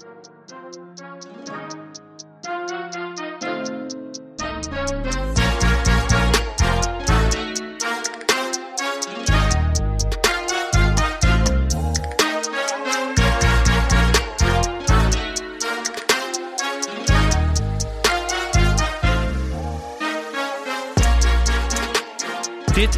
Dit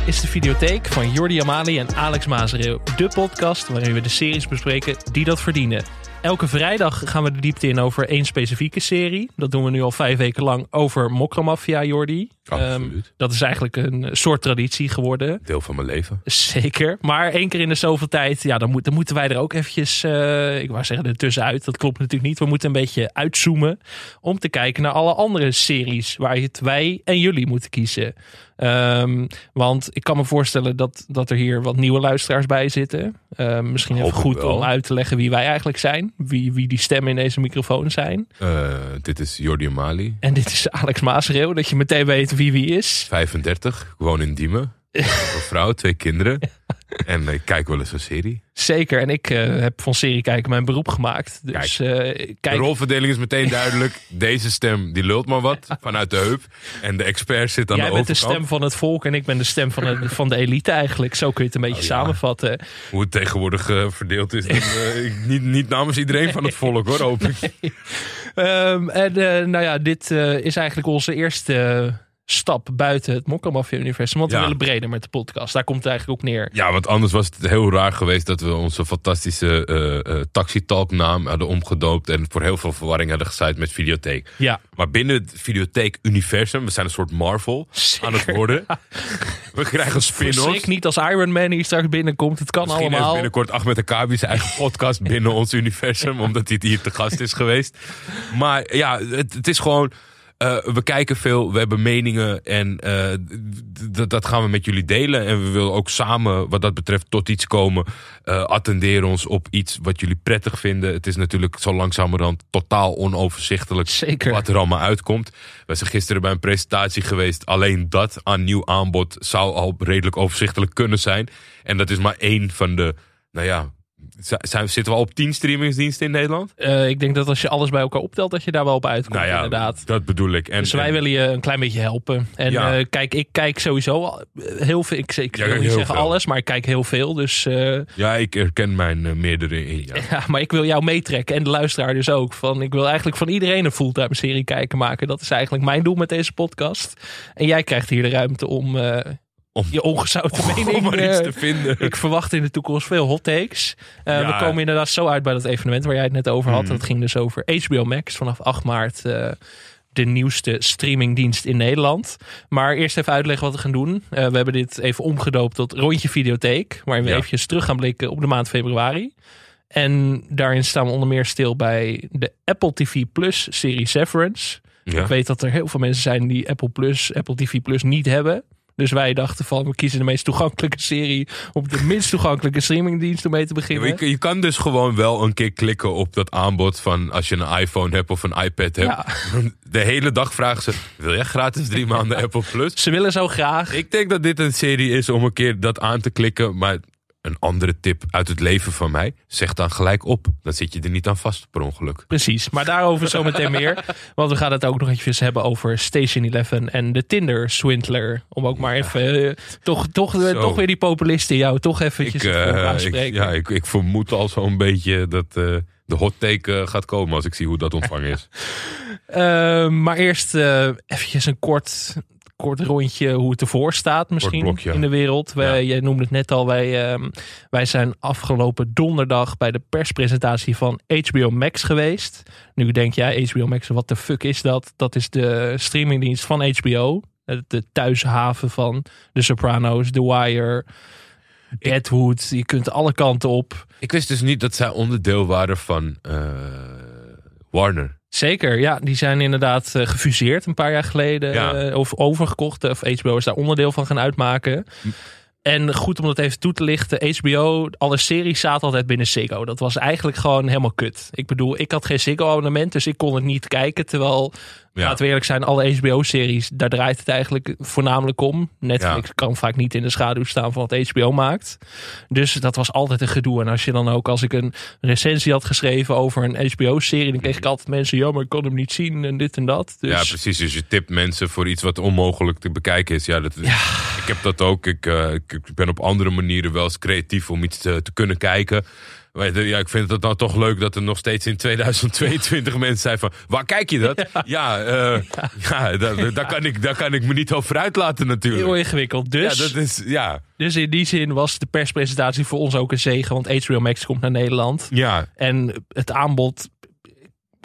is de videotheek van Jordi Amali en Alex Mazereel. De podcast waarin we de series bespreken die dat verdienen. Elke vrijdag gaan we de diepte in over één specifieke serie. Dat doen we nu al vijf weken lang over Mokromafia, Jordi. Absoluut. Um, dat is eigenlijk een soort traditie geworden. Deel van mijn leven. Zeker. Maar één keer in de zoveel tijd, ja, dan, moet, dan moeten wij er ook eventjes, uh, ik wou zeggen, ertussenuit. Dat klopt natuurlijk niet. We moeten een beetje uitzoomen om te kijken naar alle andere series waar het wij en jullie moeten kiezen. Um, want ik kan me voorstellen dat, dat er hier wat nieuwe luisteraars bij zitten. Uh, misschien even goed wel. om uit te leggen wie wij eigenlijk zijn. Wie, wie die stemmen in deze microfoon zijn. Uh, dit is Jordi Mali. En dit is Alex Maasreel. Dat je meteen weet wie wie is. 35, gewoon in Diemen. Een vrouw, twee kinderen. En ik kijk wel eens een serie. Zeker. En ik uh, heb van serie kijken mijn beroep gemaakt. Dus, kijk, uh, kijk. De rolverdeling is meteen duidelijk. Deze stem die lult maar wat vanuit de heup. En de expert zit aan Jij de overkant. Jij bent de stem van het volk en ik ben de stem van de, van de elite eigenlijk. Zo kun je het een beetje Oh, ja. samenvatten. Hoe het tegenwoordig uh, verdeeld is. Niet, niet namens iedereen van het volk hoor, hoop ik. Nee. Um, en nou ja, dit is eigenlijk onze eerste stap buiten het Mokka-Mafia-universum. Want we willen breder met de podcast. Daar komt het eigenlijk ook neer. Ja, want anders was het heel raar geweest dat we onze fantastische uh, uh, Taxi Talk naam hadden omgedoopt. En voor heel veel verwarring hadden gezaaid met videotheek. Ja. Maar binnen het videotheek-universum, we zijn een soort Marvel Zeker. aan het worden. We krijgen spin-offs. Verschrik niet als Iron Man hier straks binnenkomt. Het kan Misschien allemaal. binnenkort Ahmed Akabi zijn eigen podcast binnen ons universum. Omdat hij hier te gast is geweest. Maar ja, het, het is gewoon... Uh, we kijken veel, we hebben meningen en uh, dat gaan we met jullie delen. En we willen ook samen, wat dat betreft, tot iets komen. Uh, attenderen ons op iets wat jullie prettig vinden. Het is natuurlijk zo langzamerhand totaal onoverzichtelijk Zeker. wat er allemaal uitkomt. We zijn gisteren bij een presentatie geweest. Alleen dat aan nieuw aanbod zou al redelijk overzichtelijk kunnen zijn. En dat is maar één van de, nou ja, zijn, zitten we al op 10 streamingsdiensten in Nederland? Uh, ik denk dat als je alles bij elkaar optelt, dat je daar wel op uitkomt. Nou ja, inderdaad. Dat bedoel ik. En, dus wij en, willen je een klein beetje helpen. En Ja. uh, kijk, ik kijk sowieso heel veel. Ik, ik Ja, wil niet zeggen veel. alles, maar ik kijk heel veel. Dus uh, Ja, ik herken mijn meerdere in. Ja. ja, maar ik wil jou meetrekken en de luisteraar dus ook. Van, ik wil eigenlijk van iedereen een fulltime serie kijken maken. Dat is eigenlijk mijn doel met deze podcast. En jij krijgt hier de ruimte om. Om- je ongezouten mening. Om maar iets eh, te vinden. Ik verwacht in de toekomst veel hot takes. Uh, Ja. We komen inderdaad zo uit bij dat evenement waar jij het net over had. Mm. Dat ging dus over HBO Max vanaf 8 maart. uh, de nieuwste streamingdienst in Nederland. Maar eerst even uitleggen wat we gaan doen. Uh, we hebben dit even omgedoopt tot Rondje Videotheek. Waarin we Ja. eventjes terug gaan blikken op de maand februari. En daarin staan we onder meer stil bij de Apple TV Plus serie Severance. Ja. Ik weet dat er heel veel mensen zijn die Apple Plus, Apple TV Plus niet hebben. Dus wij dachten van, we kiezen de meest toegankelijke serie op de minst toegankelijke streamingdienst om mee te beginnen. je, je kan dus gewoon wel een keer klikken op dat aanbod van als je een iPhone hebt of een iPad hebt. Ja. De hele dag vragen ze, wil jij gratis drie maanden Apple Plus? Ze willen zo graag. Ik denk dat dit een serie is om een keer dat aan te klikken. Maar een andere tip uit het leven van mij. Zeg dan gelijk op. Dan zit je er niet aan vast per ongeluk. Precies, maar daarover zometeen meer. Want we gaan het ook nog eventjes hebben over Station 11 en de Tinder Swindler. Om ook maar even, eh, toch, toch, Zo. toch weer die populist in jou, toch eventjes Ik, ik, aanspreken. ja, ik, ik vermoed al zo'n beetje dat eh, de hot take gaat komen als ik zie hoe dat ontvangen is. Uh, maar eerst uh, eventjes een kort, kort rondje hoe het ervoor staat misschien in de wereld. Wij, Ja. Jij noemde het net al, wij, uh, wij zijn afgelopen donderdag bij de perspresentatie van HBO Max geweest. Nu denk jij, HBO Max, wat de fuck is dat? Dat is de streamingdienst van HBO. De thuishaven van The Sopranos, The Wire, Deadwood. Je kunt alle kanten op. Ik wist dus niet dat zij onderdeel waren van uh, Warner. Zeker, ja. Die zijn inderdaad uh, gefuseerd een paar jaar geleden. Ja. Uh, of overgekocht. Of HBO is daar onderdeel van gaan uitmaken. Hm. En goed om dat even toe te lichten. HBO, alle series zaten altijd binnen Ziggo. Dat was eigenlijk gewoon helemaal kut. Ik bedoel, ik had geen Ziggo abonnement. Dus ik kon het niet kijken. Terwijl Ja. Laten we eerlijk zijn, alle HBO-series, daar draait het eigenlijk voornamelijk om. Netflix kan vaak niet in de schaduw staan van wat HBO maakt. Dus dat was altijd een gedoe. En als je dan ook, als ik een recensie had geschreven over een HBO-serie, dan kreeg ik altijd mensen, ja, maar ik kon hem niet zien en dit en dat. Dus Ja, precies. Dus je tipt mensen voor iets wat onmogelijk te bekijken is. Ja, dat, ik heb dat ook. Ik, eh, ik ik ben op andere manieren wel eens creatief om iets te, te kunnen kijken. Ja, ik vind het nou toch leuk dat er nog steeds in 2022 mensen zijn van... Waar kijk je dat? Ja, eh, ja. daar, daar, kan ik, daar kan ik me niet over uitlaten natuurlijk. heel ingewikkeld. Dus, Ja, dat is... Ja, dus in die zin was de perspresentatie voor ons ook een zegen, want HBO Max komt naar Nederland. ja. En het aanbod.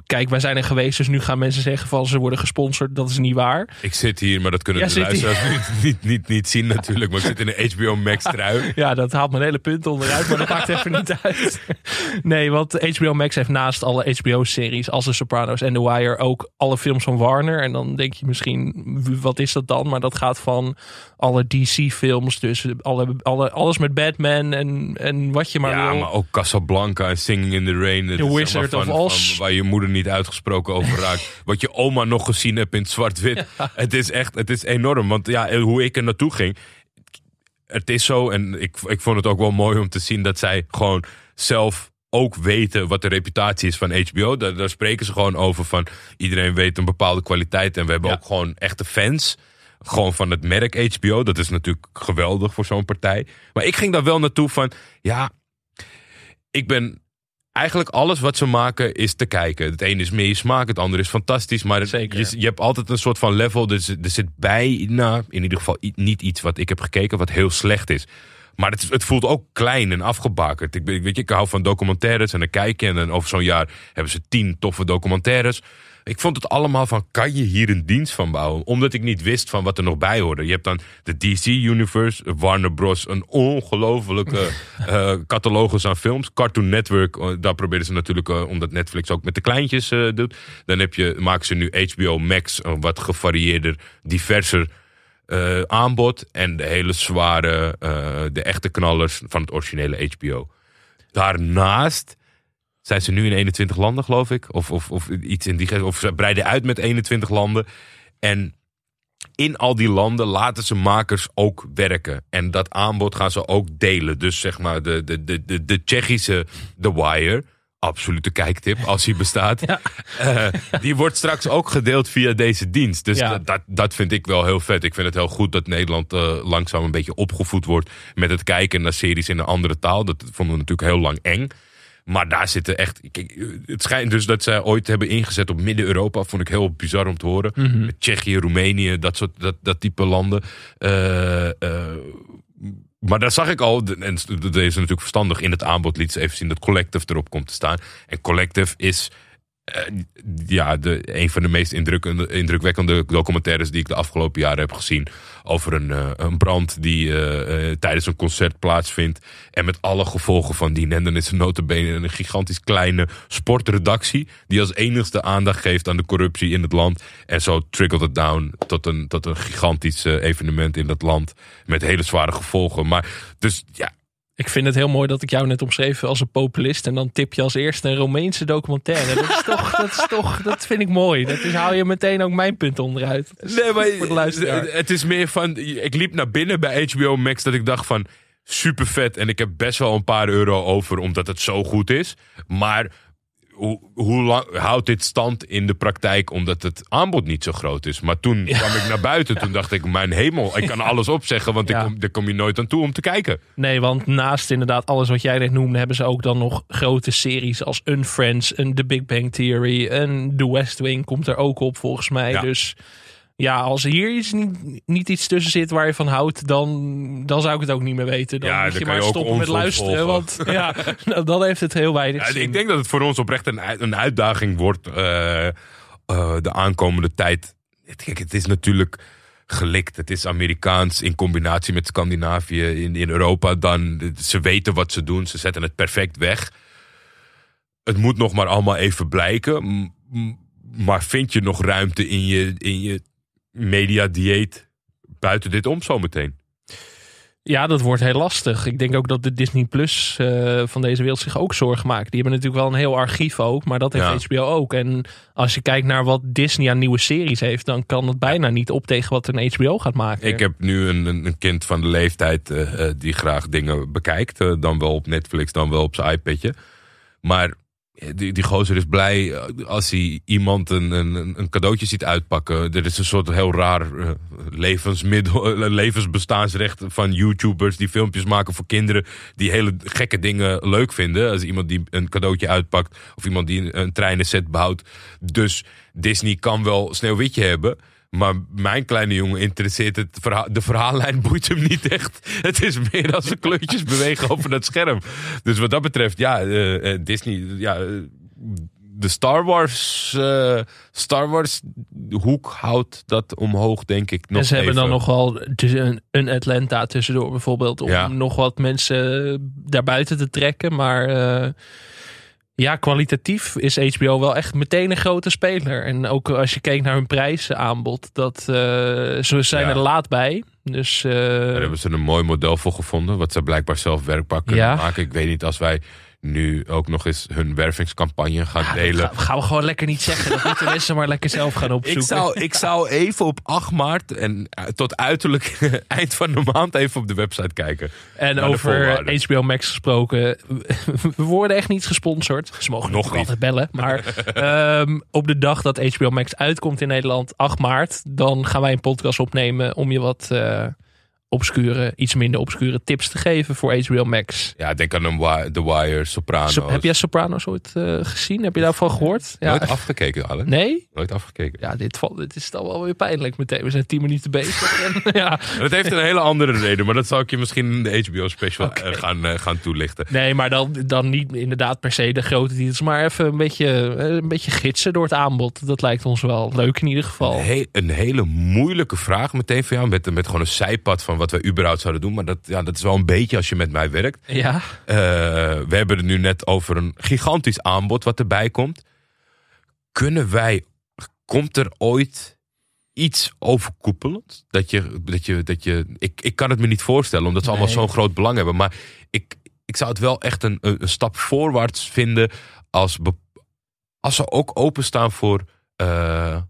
Kijk, wij zijn er geweest, dus nu gaan mensen zeggen van ze worden gesponsord. Dat is niet waar. Ik zit hier, maar dat kunnen Ja, de luisteraars niet, niet, niet, niet zien natuurlijk. Maar ik zit in een HBO Max trui. Ja, dat haalt mijn hele punt onderuit, maar dat maakt even niet uit. Nee, want HBO Max heeft naast alle HBO-series als The Sopranos en The Wire ook alle films van Warner. En dan denk je misschien, wat is dat dan? Maar dat gaat van alle DC-films, dus alle, alle, alles met Batman en, en wat je maar Ja, wil. maar ook Casablanca en Singing in the Rain. The Wizard of Oz. Van, waar je moeder niet uitgesproken over raakt. Wat je oma nog gezien hebt in het zwart-wit. Het is echt, het is enorm. Want ja, hoe ik er naartoe ging. Het is zo, en ik, ik vond het ook wel mooi om te zien dat zij gewoon zelf ook weten wat de reputatie is van HBO. Daar, daar spreken ze gewoon over van iedereen weet een bepaalde kwaliteit. En we hebben Ja. ook gewoon echte fans. Gewoon van het merk HBO. Dat is natuurlijk geweldig voor zo'n partij. Maar ik ging daar wel naartoe van, ja, ik ben eigenlijk alles wat ze maken is te kijken. Het ene is meer smaak, het andere is fantastisch. Maar het-. Je, je hebt altijd een soort van level. Dus er zit bij, nou, in ieder geval niet iets wat ik heb gekeken wat heel slecht is. Maar het, het voelt ook klein en afgebakerd. Ik, weet je, ik hou van documentaires en dan kijk je. En dan over zo'n jaar hebben ze tien toffe documentaires. Ik vond het allemaal van, kan je hier een dienst van bouwen? Omdat ik niet wist van wat er nog bij hoorde. Je hebt dan de DC Universe, Warner Bros. Een ongelofelijke eh catalogus aan films. Cartoon Network, eh, daar proberen ze natuurlijk, eh, omdat Netflix ook met de kleintjes doet. Dan heb je, maken ze nu HBO Max, een wat gevarieerder, diverser aanbod. En de hele zware, de echte knallers van het originele HBO. Daarnaast zijn ze nu in 21 landen, geloof ik. Of, of, of iets in die. Of ze breiden uit met 21 landen. En in al die landen laten ze makers ook werken. En dat aanbod gaan ze ook delen. Dus zeg maar de, de, de, de, de Tsjechische The Wire. Absolute kijktip, als die bestaat. Eh, die wordt straks ook gedeeld via deze dienst. Dus Ja. dat, dat, dat vind ik wel heel vet. Ik vind het heel goed dat Nederland eh, langzaam een beetje opgevoed wordt met het kijken naar series in een andere taal. Dat vonden we natuurlijk heel lang eng. Maar daar zitten echt. kijk, Het schijnt dus dat zij ooit hebben ingezet op Midden-Europa. Vond ik heel bizar om te horen. Met Tsjechië, Roemenië, dat soort dat, dat type landen. Eh, eh, maar daar zag ik al, en dat is natuurlijk verstandig in het aanbod, liet ze even zien dat Collective erop komt te staan. En Collective is eh, ja, de, een van de meest indrukwekkende documentaires die ik de afgelopen jaren heb gezien. Over een, eh, een brand die eh, tijdens een concert plaatsvindt. En met alle gevolgen van dien. En dan is notabene een gigantisch kleine sportredactie. Die als enigste aandacht geeft aan de corruptie in het land. En zo trickelt het down tot een, tot een gigantisch evenement in dat land. Met hele zware gevolgen. Maar dus ja, Ik vind het heel mooi dat ik jou net omschreef als een populist. En dan tip je als eerste een Romeinse documentaire. Dat is toch, dat is toch, dat vind ik mooi. Dat is, haal je meteen ook mijn punt onderuit. Nee, maar het is meer van. Ik liep naar binnen bij HBO Max dat ik dacht van. Super vet. En ik heb best wel een paar euro over omdat het zo goed is. Maar hoe, hoe lang houdt dit stand in de praktijk omdat het aanbod niet zo groot is? Maar toen kwam ik naar buiten. Toen dacht ik, mijn hemel, ik kan alles opzeggen. Want Ja. ik kom, daar kom je nooit aan toe om te kijken. Nee, want naast inderdaad alles wat jij net noemde, hebben ze ook dan nog grote series als Unfriends, een The Big Bang Theory, en The West Wing komt er ook op volgens mij. Ja. Dus ja, als hier iets niet, niet iets tussen zit waar je van houdt, dan, dan zou ik het ook niet meer weten. Dan Ja, moet dan je maar je stoppen met luisteren, volgen. want ja, nou, dan heeft het heel weinig Ja, zin. ik denk dat het voor ons oprecht een, een uitdaging wordt eh, eh, de aankomende tijd. Het, kijk, het is natuurlijk gelikt. Het is Amerikaans in combinatie met Scandinavië in, in Europa. Dan, ze weten wat ze doen. Ze zetten het perfect weg. Het moet nog maar allemaal even blijken. Maar vind je nog ruimte in je, in je mediadieet buiten dit om zometeen? Ja, dat wordt heel lastig. Ik denk ook dat de Disney Plus eh, van deze wereld zich ook zorgen maakt. Die hebben natuurlijk wel een heel archief ook, maar dat heeft Ja. HBO ook. En als je kijkt naar wat Disney aan nieuwe series heeft, dan kan het bijna niet op tegen wat een HBO gaat maken. Ik heb nu een, een kind van de leeftijd eh, eh, die graag dingen bekijkt. dan wel op Netflix, dan wel op zijn iPadje. Maar die, die gozer is blij eh, als hij iemand een, een, een cadeautje ziet uitpakken. Er is een soort heel raar eh, levensmiddel, eh, levensbestaansrecht van YouTubers die filmpjes maken voor kinderen die hele gekke dingen leuk vinden. Als iemand die een cadeautje uitpakt of iemand die een, een treinenset bouwt. Dus Disney kan wel Sneeuwwitje hebben. Maar mijn kleine jongen interesseert het verhaal. De verhaallijn boeit hem niet echt. Het is meer als ze kleurtjes bewegen over het scherm. Dus wat dat betreft, ja, eh, eh, Disney, ja, eh, de Star Wars, Star Wars hoek houdt dat omhoog, denk ik. Nog en ze hebben dan even. nog wel dus een, een Atlanta tussendoor bijvoorbeeld. Om Ja. nog wat mensen daarbuiten te trekken. Maar ja, kwalitatief is HBO wel echt meteen een grote speler. En ook als je kijkt naar hun prijsaanbod. Dat, eh, ze zijn Ja. er laat bij. Dus eh, Daar hebben ze een mooi model voor gevonden. Wat ze blijkbaar zelf werkbaar kunnen Ja. maken. Ik weet niet als wij nu ook nog eens hun wervingscampagne ja, dat delen. gaan, gaan we gewoon lekker niet zeggen. Dat moeten mensen maar lekker zelf gaan opzoeken. Ik zou, ik zou even op 8 maart en eh, tot uiterlijk eind van de maand even op de website kijken. En over. HBO Max gesproken. We worden echt niet gesponsord. Ze mogen Nog nog niet. altijd bellen. Maar ehm, op de dag dat HBO Max uitkomt in Nederland, 8 maart, dan gaan wij een podcast opnemen om je wat eh obscure, iets minder obscure tips te geven voor HBO Max. Ja, denk aan een The Wire, Sopranos. So- heb jij Sopranos ooit eh, gezien? Heb je daarvan gehoord? Ja. Nooit afgekeken, Allen? Nee? Nooit afgekeken. Ja, dit, valt, dit is dan wel weer pijnlijk meteen. We zijn 10 minuten bezig. en, ja. Dat heeft een hele andere reden, maar dat zal ik je misschien in de HBO special eh, gaan, eh, gaan toelichten. Nee, maar dan, dan niet inderdaad per se de grote titels. Maar even een beetje, een beetje gidsen door het aanbod. Dat lijkt ons wel leuk in ieder geval. Een, he- een hele moeilijke vraag meteen voor jou, met, met gewoon een zijpad van wat wij überhaupt zouden doen. Maar dat, ja, dat is wel een beetje als je met mij werkt. Ja, Eh, we hebben het nu net over een gigantisch aanbod wat erbij komt. Kunnen wij, komt er ooit iets overkoepelend? Dat je, dat je, dat je, ik, ik kan het me niet voorstellen, omdat ze allemaal zo'n groot belang hebben. Maar ik, ik zou het wel echt een, een, stap voorwaarts vinden als, als ze ook openstaan voor eh,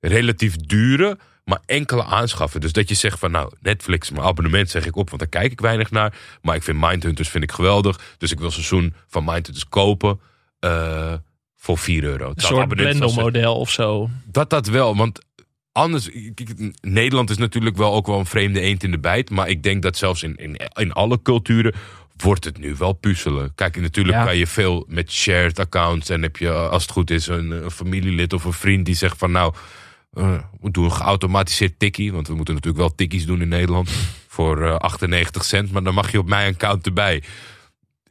relatief dure, maar enkele aanschaffen. Dus dat je zegt van nou, Netflix, mijn abonnement zeg ik op, want daar kijk ik weinig naar. Maar ik vind Mindhunters vind ik geweldig. Dus ik wil seizoen van Mindhunters kopen voor voor 4 euro. een soort Blendel-model of zo. dat dat wel, want anders... kijk, Nederland is natuurlijk wel ook wel een vreemde eend in de bijt. Maar ik denk dat zelfs in, in, in alle culturen wordt het nu wel puzzelen. Kijk, natuurlijk Ja. kan je veel met shared accounts. En heb je, als het goed is, een, een familielid of een vriend die zegt van... nou, eh, we doen een geautomatiseerd tikkie. Want we moeten natuurlijk wel tikkies doen in Nederland. voor eh, 98 cent. Maar dan mag je op mijn account erbij.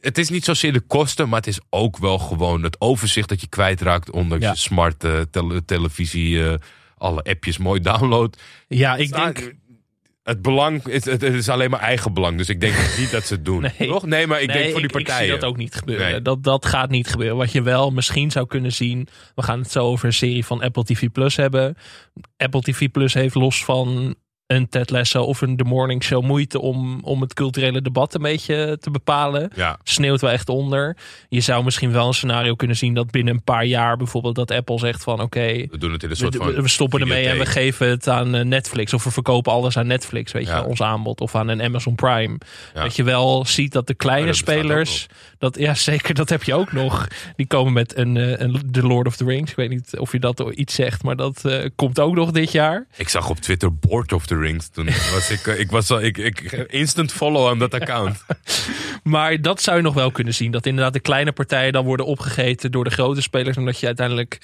Het is niet zozeer de kosten, maar het is ook wel gewoon het overzicht dat je kwijtraakt. Ondanks Ja. je smart eh, tele- televisie, eh, alle appjes mooi download. Ja, ik denk... Het belang is, het, is alleen maar eigen belang. Dus ik denk niet dat ze het doen. Nee. Toch? Nee, maar ik nee, denk voor die ik, ik partijen. zie dat ook niet gebeuren. Nee. Dat, dat gaat niet gebeuren. Wat je wel misschien zou kunnen zien. We gaan het zo over een serie van Apple TV Plus hebben. Apple TV Plus heeft los van een Ted Lasso of een The Morning Show moeite om, om het culturele debat een beetje te bepalen. Ja, Sneeuwt wel echt onder. Je zou misschien wel een scenario kunnen zien dat binnen een paar jaar bijvoorbeeld dat Apple zegt van oké, we doen het in een soort we, van. we- stoppen ermee en we geven het aan eh, Netflix. Of we verkopen alles aan Netflix, weet Ja. je, ons aanbod. Of aan een Amazon Prime. Ja. Dat je wel ziet dat de kleine Oh, dat spelers... Dat, ja, zeker, dat heb je ook nog. Die komen met een, eh, een The Lord of the Rings. Ik weet niet of je dat iets zegt, maar dat eh, komt ook nog dit jaar. Ik zag op Twitter Board of the Rings. Toen was ik, eh, ik was al, ik, ik, instant follow aan dat account. Maar dat zou je nog wel kunnen zien. Dat inderdaad de kleine partijen dan worden opgegeten door de grote spelers. En dat je uiteindelijk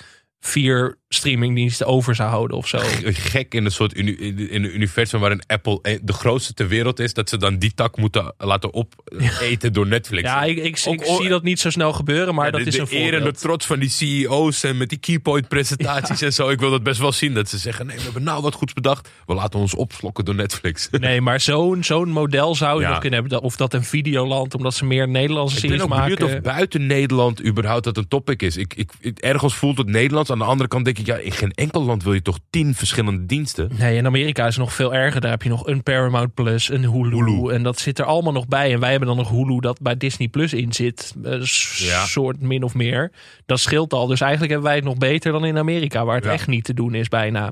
vier streamingdiensten over zou houden of zo. Gek in een soort uni- in een universum waarin Apple de grootste ter wereld is. Dat ze dan die tak moeten laten opeten door Netflix. Ja, ik, ik, ik zie dat niet zo snel gebeuren, maar Ja, dat de, is een de trots van die CEO's en met die keypoint presentaties en zo. Ik wil dat best wel zien. Dat ze zeggen, nee, we hebben nou wat goeds bedacht. We laten ons opslokken door Netflix. Nee, maar zo'n zo'n model zou je nog kunnen hebben. Of dat een Videoland, omdat ze meer Nederlandse Ik ben series maken. benieuwd of buiten Nederland überhaupt dat een topic is. Ik, ik, ik- ergens voelt het Nederlands. Aan de andere kant denk ik, ja, in geen enkel land wil je toch tien verschillende diensten? Nee, in Amerika is het nog veel erger. Daar heb je nog een Paramount Plus, een Hulu, Hulu. En dat zit er allemaal nog bij. En wij hebben dan nog Hulu dat bij Disney Plus in zit. Een Ja. soort min of meer. Dat scheelt al. Dus eigenlijk hebben wij het nog beter dan in Amerika. Waar het Ja. echt niet te doen is bijna.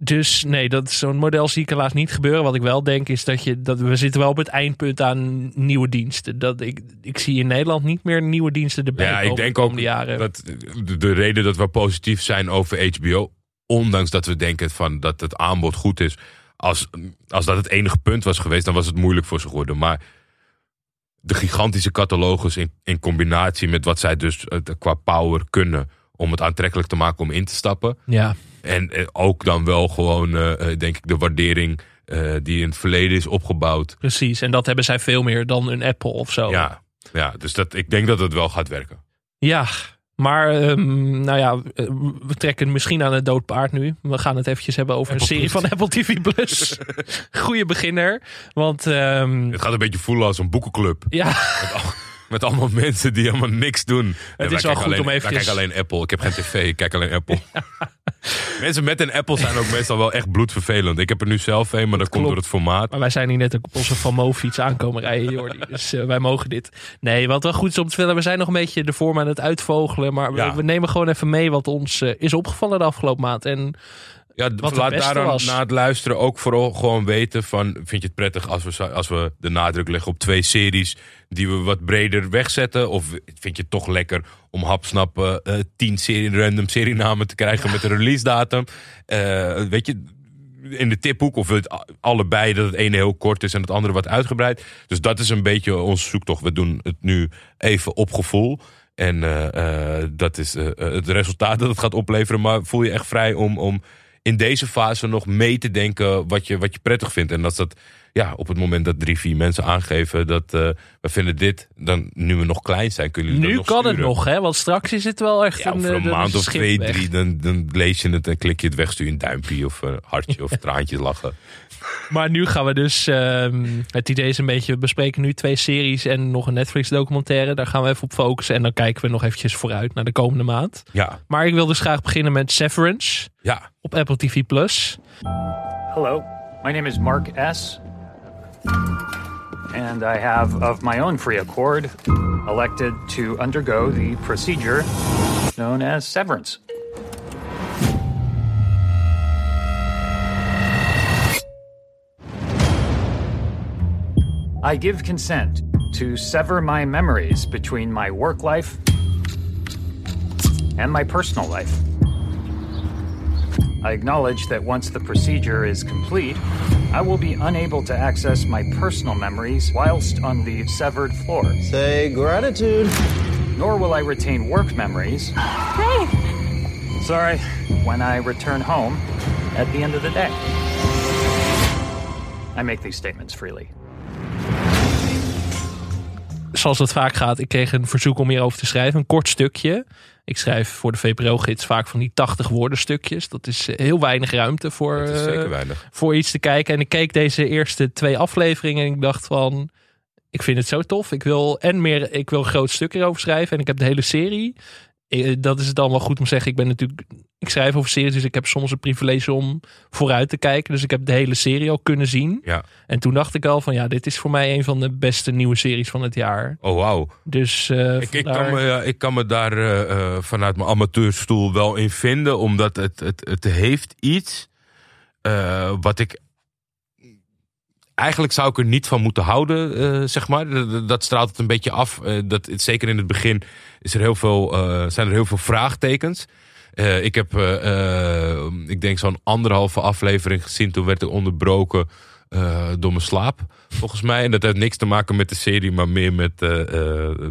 Dus nee, dat zo'n model zie ik helaas niet gebeuren. Wat ik wel denk is dat je dat we zitten wel op het eindpunt aan nieuwe diensten. Dat ik, ik zie in Nederland niet meer nieuwe diensten erbij Ja, ik denk de ook jaren. dat de, de reden dat we positief zijn over HBO, ondanks dat we denken van dat het aanbod goed is, als, als dat het enige punt was geweest, dan was het moeilijk voor ze geworden. Maar de gigantische catalogus in, in combinatie met wat zij dus eh, qua power kunnen om het aantrekkelijk te maken om in te stappen. ja, En eh, ook dan wel gewoon, eh, eh, denk ik, de waardering eh, die in het verleden is opgebouwd. precies. En dat hebben zij veel meer dan een Apple of zo. Ja, ja, dus dat, ik denk dat het wel gaat werken. Ja, maar ehm, nou ja, eh, we trekken misschien aan het dood paard nu. We gaan het eventjes hebben over een serie van Apple TV+. Plus. Goeie beginner. Want ehm, Het gaat een beetje voelen als een boekenclub. ja, Met, al- met allemaal mensen die helemaal niks doen. En wij is wel goed om eventjes- kijken alleen Apple. Ik heb geen tv, ik kijk alleen Apple. mensen met een Apple zijn ook meestal wel echt bloedvervelend. Ik heb er nu zelf een, maar dat, komt door het formaat. maar wij zijn hier net ook op onze Van fiets aankomen rijden, Jordi. Dus eh, wij mogen dit. Nee, wat wel goed is om te vertellen, we zijn nog een beetje de vorm aan het uitvogelen. Maar Ja. we nemen gewoon even mee wat ons eh, is opgevallen de afgelopen maand. En Ja, Wat laat beste daar dan was. na het luisteren ook vooral gewoon weten van... Vind je het prettig als we, als we de nadruk leggen op twee series... die we wat breder wegzetten? Of vind je het toch lekker om hapsnappen eh tien serie, random serienamen te krijgen met een release datum? Eh, weet je, in de tiphoek of het allebei dat het ene heel kort is en het andere wat uitgebreid. Dus dat is een beetje onze zoektocht. We doen het nu even op gevoel. En eh, dat is het resultaat dat het gaat opleveren. Maar voel je echt vrij om, om in deze fase nog mee te denken wat je, wat je prettig vindt. En als dat ja, op het moment dat drie, vier mensen aangeven dat eh, we vinden dit, dan nu we nog klein zijn, kunnen jullie nu dat nog kan het nog, hè? Want straks is het wel echt Ja, een, over eh, een maand of twee, weg. drie, dan, dan lees je het en klik je het weg, stuur je een duimpje of een hartje of traantjes lachen. Maar nu gaan we dus. ehm, het idee is een beetje. We bespreken nu twee series en nog een Netflix-documentaire. Daar gaan we even op focussen. En dan kijken we nog eventjes vooruit naar de komende maand. Ja, Maar ik wil dus graag beginnen met Severance ja. op Apple TV Plus. Hello, my name is Mark S. And I have, of my own free accord, elected to undergo the procedure known as severance. I give consent to sever my memories between my work life and my personal life. I acknowledge that once the procedure is complete, I will be unable to access my personal memories whilst on the severed floor, Say gratitude. nor will I retain work memories. Sorry, when I return home at the end of the day. I make these statements freely. Zoals dat vaak gaat, ik kreeg een verzoek om hierover te schrijven. Een kort stukje. Ik schrijf voor de VPRO-gids vaak van die 80 woorden stukjes. Dat is eh, heel weinig ruimte voor, zeker eh, voor iets te kijken. En ik keek deze eerste twee afleveringen en ik dacht van... Ik vind het zo tof. Ik wil en meer, ik wil een groot stuk erover schrijven. En ik heb de hele serie. Eh, Dat is het wel goed om te zeggen. Ik ben natuurlijk, ik schrijf over series, dus ik heb soms een privilege om vooruit te kijken. Dus ik heb de hele serie al kunnen zien. Ja. En toen dacht ik al van ja, dit is voor mij een van de beste nieuwe series van het jaar. Oh, wauw. Dus eh, Ik, ik, kan me, ja, ik kan me daar eh, vanuit mijn amateurstoel wel in vinden. Omdat het, het, het heeft iets wat ik... Eigenlijk zou ik er niet van moeten houden, eh, zeg maar. Dat, dat straalt het een beetje af. Eh, dat, zeker in het begin is er heel veel, eh, zijn er heel veel vraagtekens. Ik heb, ik denk zo'n anderhalve aflevering gezien. Toen werd ik onderbroken door mijn slaap, volgens mij. En dat heeft niks te maken met de serie, maar meer met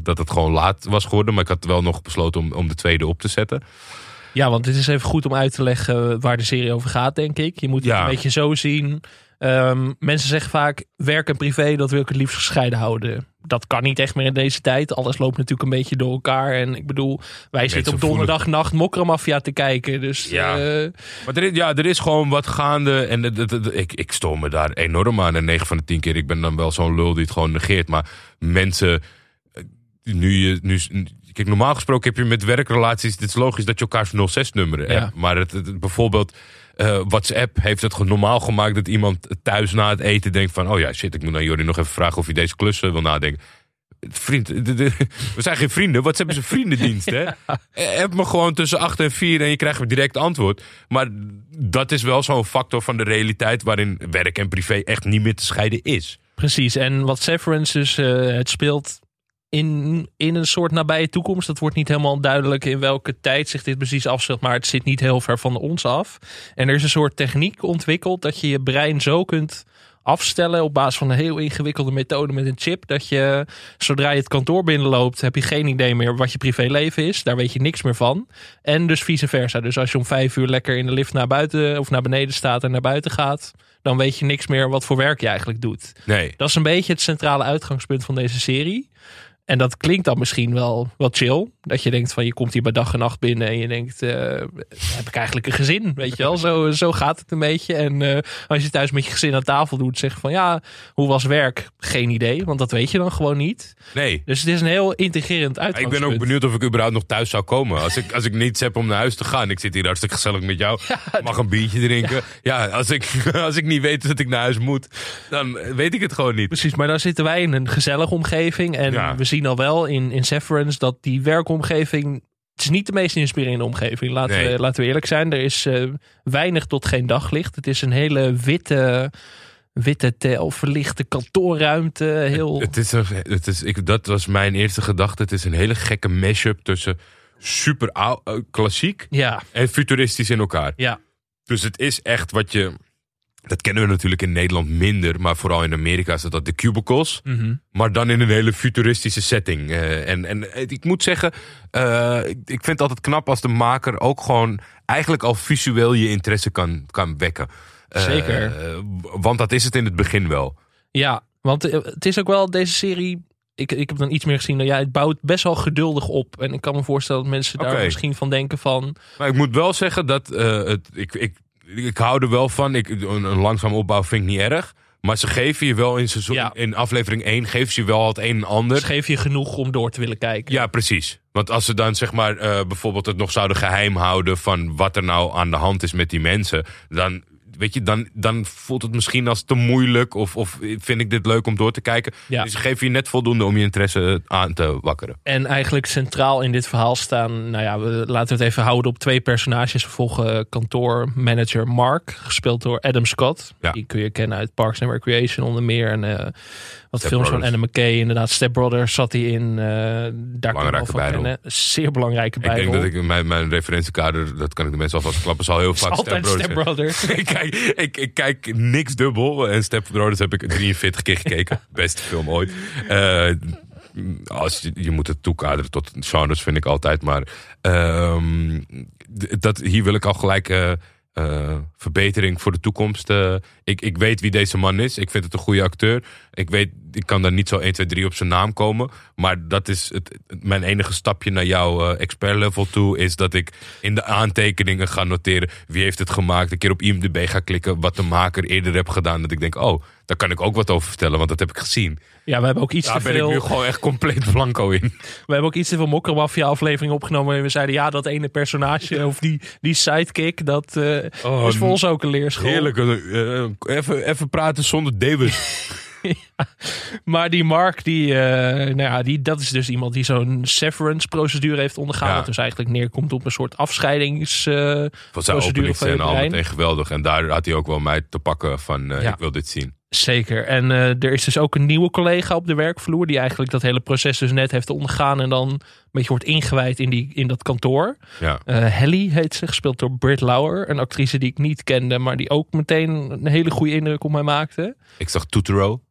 dat het gewoon laat was geworden. Maar ik had wel nog besloten om, om de tweede op te zetten. Ja, want het is even goed om uit te leggen waar de serie over gaat, denk ik. Je moet het Ja. een beetje zo zien. Ehm, mensen zeggen vaak, werk en privé, dat wil ik het liefst gescheiden houden. Dat kan niet echt meer in deze tijd. Alles loopt natuurlijk een beetje door elkaar. En ik bedoel, wij zitten op donderdagnacht Mokkermafia te kijken. Dus Ja. eh, Maar er is, ja, er is gewoon wat gaande. En ik, ik stoor me daar enorm aan. En 9 van de 10 keer, ik ben dan wel zo'n lul die het gewoon negeert. Maar mensen, eh, nu je. Nu, Kijk, normaal gesproken heb je met werkrelaties... Het is logisch dat je elkaars 06-nummer Ja. hebt. Maar het- bijvoorbeeld eh, WhatsApp heeft het normaal gemaakt... dat iemand thuis na het eten denkt van... Oh ja, shit, ik moet naar Jordi nog even vragen of hij deze klussen wil nadenken. Vriend, de- de- we zijn geen vrienden. Wat hebben ze vriendendienst, hè? Heb me gewoon tussen 8 en 4 en je krijgt een direct antwoord. Maar dat is wel zo'n factor van de realiteit... waarin werk en privé echt niet meer te scheiden is. Precies, en wat Severance dus, eh, het speelt in, in een soort nabije toekomst. Dat wordt niet helemaal duidelijk in welke tijd zich dit precies afspeelt, maar het zit niet heel ver van ons af. En er is een soort techniek ontwikkeld dat je je brein zo kunt afstellen op basis van een heel ingewikkelde methode met een chip. Dat je zodra je het kantoor binnenloopt, heb je geen idee meer wat je privéleven is. Daar weet je niks meer van. En dus vice versa. Dus als je om vijf uur lekker in de lift naar buiten of naar beneden staat en naar buiten gaat, dan weet je niks meer wat voor werk je eigenlijk doet. Nee. Dat is een beetje het centrale uitgangspunt van deze serie. En dat klinkt dan misschien wel, wel chill. Dat je denkt van je komt hier bij dag en nacht binnen en je denkt, eh, heb ik eigenlijk een gezin? Weet je wel, zo, zo gaat het een beetje. En eh, als je thuis met je gezin aan tafel doet, zeg van ja, hoe was werk? Geen idee, want dat weet je dan gewoon niet. Nee. Dus het is een heel integrerend Ik uitgangspunt. ben ook benieuwd of ik überhaupt nog thuis zou komen. Als ik, als ik niets heb om naar huis te gaan. Ik zit hier hartstikke gezellig met jou. Ik mag een biertje drinken. Ja, als, ik, als ik niet weet dat ik naar huis moet, dan weet ik het gewoon niet. Precies, maar dan zitten wij in een gezellige omgeving. En Ja. we zien al wel in, in Severance dat die werkomgeving. Het is niet de meest inspirerende omgeving, laten, Nee. we, laten we eerlijk zijn. Er is eh, weinig tot geen daglicht. Het is een hele witte, witte tel, verlichte kantoorruimte. Heel, Het is, het is, ik, dat was mijn eerste gedachte. Het is een hele gekke mashup tussen super eh, klassiek ja, en futuristisch in elkaar. ja, Dus het is echt wat je. Dat kennen we natuurlijk in Nederland minder, maar vooral in Amerika is dat, dat de cubicles. mhm. Maar dan in een hele futuristische setting. Eh, en, en ik moet zeggen, eh, ik, ik vind het altijd knap als de maker ook gewoon eigenlijk al visueel je interesse kan, kan wekken. Eh, Zeker. want dat is het in het begin wel. ja, want het is ook wel deze serie. Ik, ik heb dan iets meer gezien. Nou ja, het bouwt best wel geduldig op. En ik kan me voorstellen dat mensen daar misschien van denken van. Maar ik moet wel zeggen dat het, ik, ik, ik hou er wel van. Ik, een, een langzaam opbouw vind ik niet erg. Maar ze geven je wel in, seizoen, Ja. in aflevering 1 geven ze je wel het een en ander. Dus geef je genoeg om door te willen kijken. Ja, precies. Want als ze dan zeg maar eh, bijvoorbeeld het nog zouden geheim houden van wat er nou aan de hand is met die mensen, dan weet je, dan, dan voelt het misschien als te moeilijk of, of vind ik dit leuk om door te kijken. Ja. Dus geven je net voldoende om je interesse aan te wakkeren. En eigenlijk centraal in dit verhaal staan, nou ja, we laten we het even houden op twee personages. We volgen kantoormanager Mark, gespeeld door Adam Scott. Ja. Die kun je kennen uit Parks and Recreation onder meer. En eh, wat Step films van. Anna McKay, inderdaad. Step Brothers zat hij in. eh, daar Belangrijke bijrol. kennen. Zeer belangrijke Ik bijrol. denk dat ik mijn, mijn referentiekader, dat kan ik de mensen alvast klappen, zal heel vaak Step Step Brothers ik, kijk, ik, ik kijk niks dubbel. En Step Brothers heb ik 43 keer gekeken. Beste film ooit. Eh, als je, je moet het toekaderen tot genres, vind ik altijd. Maar ehm, dat, hier wil ik al gelijk eh, eh, verbetering voor de toekomst. eh. ik, ik weet wie deze man is. Ik vind het een goede acteur. Ik weet, ik kan daar niet zo 1, 2, 3 op zijn naam komen. Maar dat is het, mijn enige stapje naar jouw eh, expert level toe. Is dat ik in de aantekeningen ga noteren wie heeft het gemaakt. Een keer op IMDb ga klikken wat de maker eerder heeft gedaan. Dat ik denk, oh, daar kan ik ook wat over vertellen. Want dat heb ik gezien. Ja, we hebben ook iets Daar te ben ik nu gewoon echt compleet blanco in. We hebben ook iets te veel mokkermafia afleveringen opgenomen. En we zeiden ja, dat ene personage of die, die sidekick, dat Oh, is voor ons ook een leerschool. Heerlijk. eh, even, even praten zonder Davis. Maar die Mark, die, eh, nou ja, die, dat is dus iemand die zo'n severance procedure heeft ondergaan. Ja. Wat dus eigenlijk neerkomt op een soort afscheidings... eh, Van zijn Procedure openingsscène van je al brein. meteen geweldig. En daar had hij ook wel mij te pakken van eh, Ja. ik wil dit zien. zeker. En eh, er is dus ook een nieuwe collega op de werkvloer... die eigenlijk dat hele proces dus net heeft ondergaan... en dan een beetje wordt ingewijd in, die, in dat kantoor. Ja. Helly heet ze, gespeeld door Britt Lauer. Een actrice die ik niet kende... maar die ook meteen een hele goede indruk op mij maakte. Ik zag Tutoro.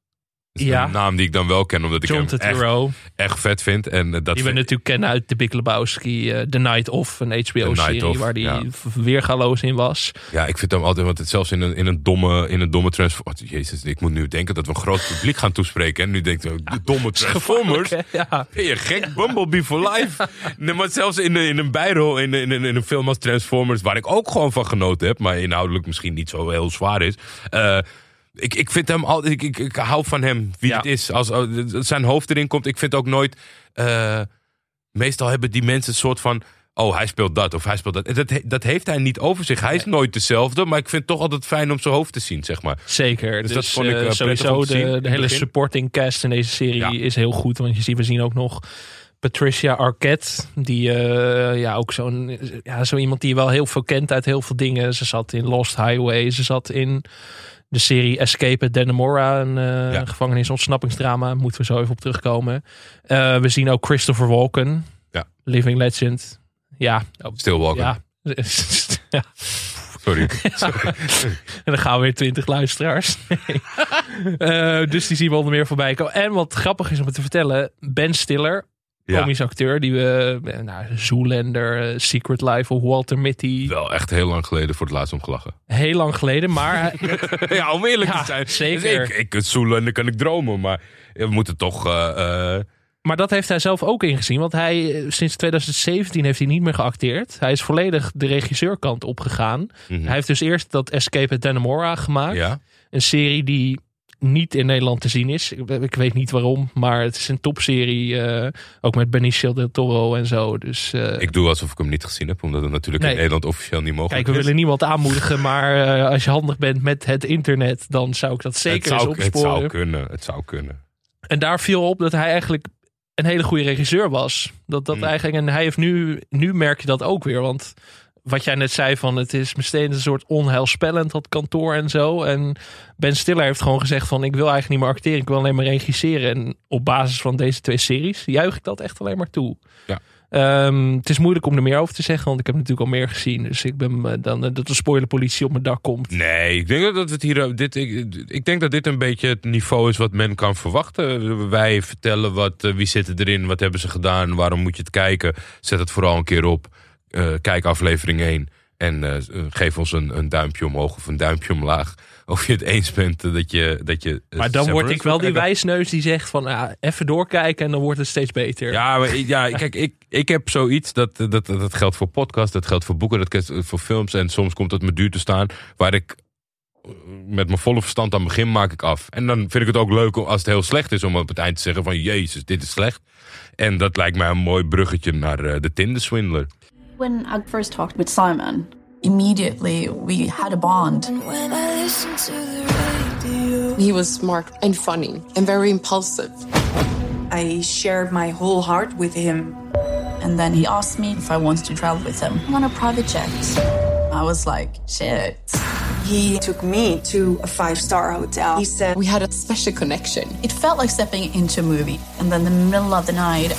Is Ja. een naam die ik dan wel ken, omdat ik John hem echt, Turturro. echt vet vind. En eh, dat Die we vind- natuurlijk kennen uit The Big Lebowski, eh, The Night Of, een HBO-serie waar die ja. weergaloos in was. Ja, ik vind hem altijd, want het zelfs in een, in een domme, in een domme transform. oh, jezus, ik moet nu denken dat we een groot publiek gaan toespreken. En nu denk ik, de domme transformers. Ja. Ben je gek? Bumblebee for life. Nee, maar zelfs in, in een bijrol in, in, in een film als Transformers, waar ik ook gewoon van genoten heb, maar inhoudelijk misschien niet zo heel zwaar is. eh, ik, ik vind hem altijd, ik, ik, ik hou van hem, wie Ja. het is. Als, als zijn hoofd erin komt, ik vind ook nooit. eh, meestal hebben die mensen een soort van... Oh, hij speelt dat of hij speelt dat. Dat, dat heeft hij niet over zich. Hij is nooit dezelfde. Maar ik vind het toch altijd fijn om zijn hoofd te zien, zeg maar. Zeker. Dus, dat vond ik, eh, eh, prettig sowieso zien de, hele begin. supporting cast in deze serie Ja. is heel goed. Want je ziet, we zien ook nog Patricia Arquette. Die eh, ja, ook zo'n ja, zo iemand die je wel heel veel kent uit heel veel dingen. Ze zat in Lost Highway. Ze zat in de serie Escape at Dannemora. Een eh Ja. gevangenis-ontsnappingsdrama. Moeten we zo even op terugkomen. Eh, we zien ook Christopher Walken. Ja. Living Legend. Ja, oh, Stillwalker. ja. ja. Sorry. En dan gaan we weer twintig luisteraars. Nee. Eh, dus die zien we onder meer voorbij komen. En wat grappig is om het te vertellen. Ben Stiller. Komisch acteur. Die we, eh, nou, Zoolander, eh, Secret Life of Walter Mitty. Wel echt heel lang geleden voor het laatst om gelachen. Heel lang geleden. Maar hij- ja, om eerlijk te zijn. zeker. Dus ik, ik, dan kan ik dromen. Maar we moeten toch... eh, eh, maar dat heeft hij zelf ook ingezien. Want hij, eh, sinds 2017 heeft hij niet meer geacteerd. Hij is volledig de regisseurkant opgegaan. mhm. Hij heeft dus eerst dat Escape at Dannemora gemaakt. Ja, Een serie die niet in Nederland te zien is. Ik, ik weet niet waarom, maar het is een topserie. eh, ook met Benicio del Toro en zo. Dus eh, ik doe alsof ik hem niet gezien heb. Omdat het natuurlijk Nee. in Nederland officieel niet mogelijk kijk, we is. willen niemand aanmoedigen. Maar eh, als je handig bent met het internet, dan zou ik dat het, zeker eens zou, het opsporen. zou kunnen. Het zou kunnen. En daar viel op dat hij eigenlijk een hele goede regisseur was. Dat, dat Mm. eigenlijk, en hij heeft nu, nu merk je dat ook weer. Want wat jij net zei van het is meteen een soort onheilspellend dat kantoor en zo. En Ben Stiller heeft gewoon gezegd van ik wil eigenlijk niet meer acteren. Ik wil alleen maar regisseren. En op basis van deze twee series juich ik dat echt alleen maar toe. Ja. Ehm, het is moeilijk om er meer over te zeggen, want ik heb natuurlijk al meer gezien. Dus ik ben eh, dan eh, dat de spoilerpolitie op mijn dak komt. Nee, ik denk dat het hier. Dit, ik, ik denk dat dit een beetje het niveau is wat men kan verwachten. Wij vertellen wat, eh, wie zitten erin, wat hebben ze gedaan, waarom moet je het kijken. Zet het vooral een keer op. Eh, kijk aflevering 1 en eh, geef ons een, een duimpje omhoog of een duimpje omlaag. Of je het eens bent eh, dat je. Dat je eh, Maar dan word ik wel die wijsneus die zegt van ah, even doorkijken en dan wordt het steeds beter. Ja, maar, ja kijk, ik, ik heb zoiets, dat, dat, dat, dat geldt voor podcasts, dat geldt voor boeken, dat geldt voor films. En soms komt het me duur te staan, waar ik eh, met mijn volle verstand aan begin maak ik af. En dan vind ik het ook leuk als het heel slecht is om op het eind te zeggen van jezus, dit is slecht. En dat lijkt mij een mooi bruggetje naar eh, de Tinder Swindler. When I first talked with Simon, immediately we had a bond. When I listen to the radio, He was smart and funny and very impulsive. I shared my whole heart with him. And then he asked me if I wanted to travel with him on a private jet. I was like, shit. He took me to a five star hotel. He said, We had a special connection. It felt like stepping into a movie. And then in the middle of the night,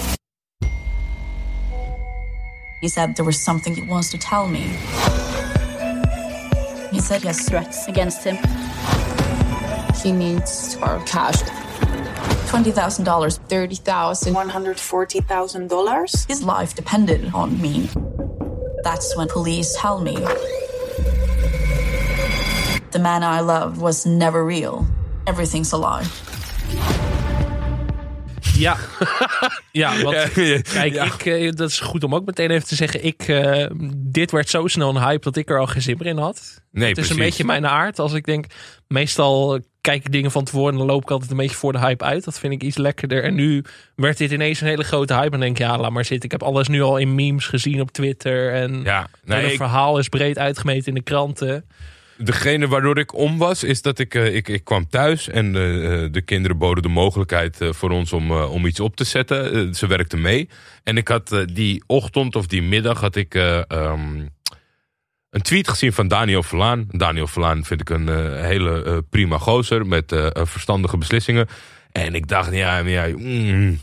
he said there was something he wants to tell me. He said he has threats against him. He needs our cash. $20,000. 30,000. $140,000. His life depended on me. That's when police tell me the man I loved was never real. Everything's a lie. Ja, ja want kijk, ja. ik, eh, dat is goed om ook meteen even te zeggen. Ik, eh, dit werd zo snel een hype dat ik er al geen zin meer in had. Nee, het is een beetje mijn aard. Als ik denk, meestal kijk ik dingen van tevoren en dan loop ik altijd een beetje voor de hype uit. Dat vind ik iets lekkerder. En nu werd dit ineens een hele grote hype. En denk ik, ja, laat maar zitten. Ik heb alles nu al in memes gezien op Twitter. En Ja, het nee, hele ik- verhaal is breed uitgemeten in de kranten. Degene waardoor ik om was, is dat ik, eh, ik, ik kwam thuis en eh, eh, de kinderen boden de mogelijkheid voor ons om, om iets op te zetten. Ze werkten mee. En ik had die ochtend of die middag had ik eh, ehm, een tweet gezien van Daniel Verlaan. Daniel Verlaan vind ik een hele prima gozer met verstandige beslissingen. En ik dacht, ja, ja mm,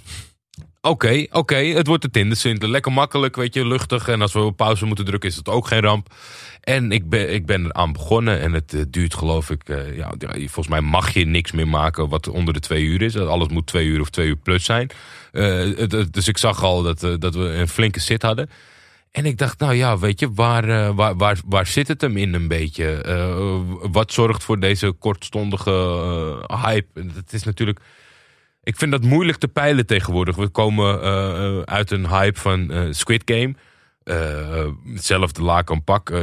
Oké, oké, het wordt de Tinder Lekker makkelijk, weet je, luchtig. En als we op pauze moeten drukken, is dat ook geen ramp. En ik ben, ik ben eraan begonnen en het eh, duurt geloof ik... eh, ja, volgens mij mag je niks meer maken wat onder de twee uur is. Alles moet twee uur of twee uur plus zijn. Eh, het- het- dus ik zag al dat, dat we een flinke zit hadden. En ik dacht, nou ja, weet je, waar, waar, waar, waar zit het hem in een beetje? Wat zorgt voor deze kortstondige hype? Het is natuurlijk... Ik vind dat moeilijk te peilen tegenwoordig. We komen eh, eh, uit een hype van eh, Squid Game. Eh, hetzelfde laken pak. Eh,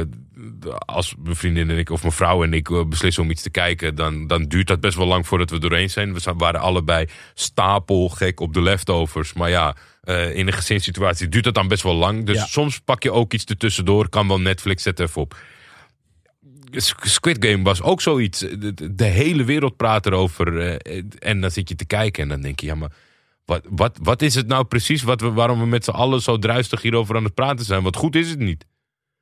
als mijn vriendin en ik, of mijn vrouw en ik beslissen om iets te kijken, dan, dan duurt dat best wel lang voordat we doorheen zijn. We waren allebei stapelgek op de leftovers. Maar ja, in een gezinssituatie duurt dat dan best wel lang. Dus Ja. soms pak je ook iets ertussendoor. Kan wel Netflix, zet even op. Squid Game was ook zoiets. De, hele wereld praat erover. eh, en dan zit je te kijken en dan denk je, ja, maar wat, wat, wat is het nou precies wat waarom we met z'n allen zo druistig hierover aan het praten zijn? Want goed is het niet.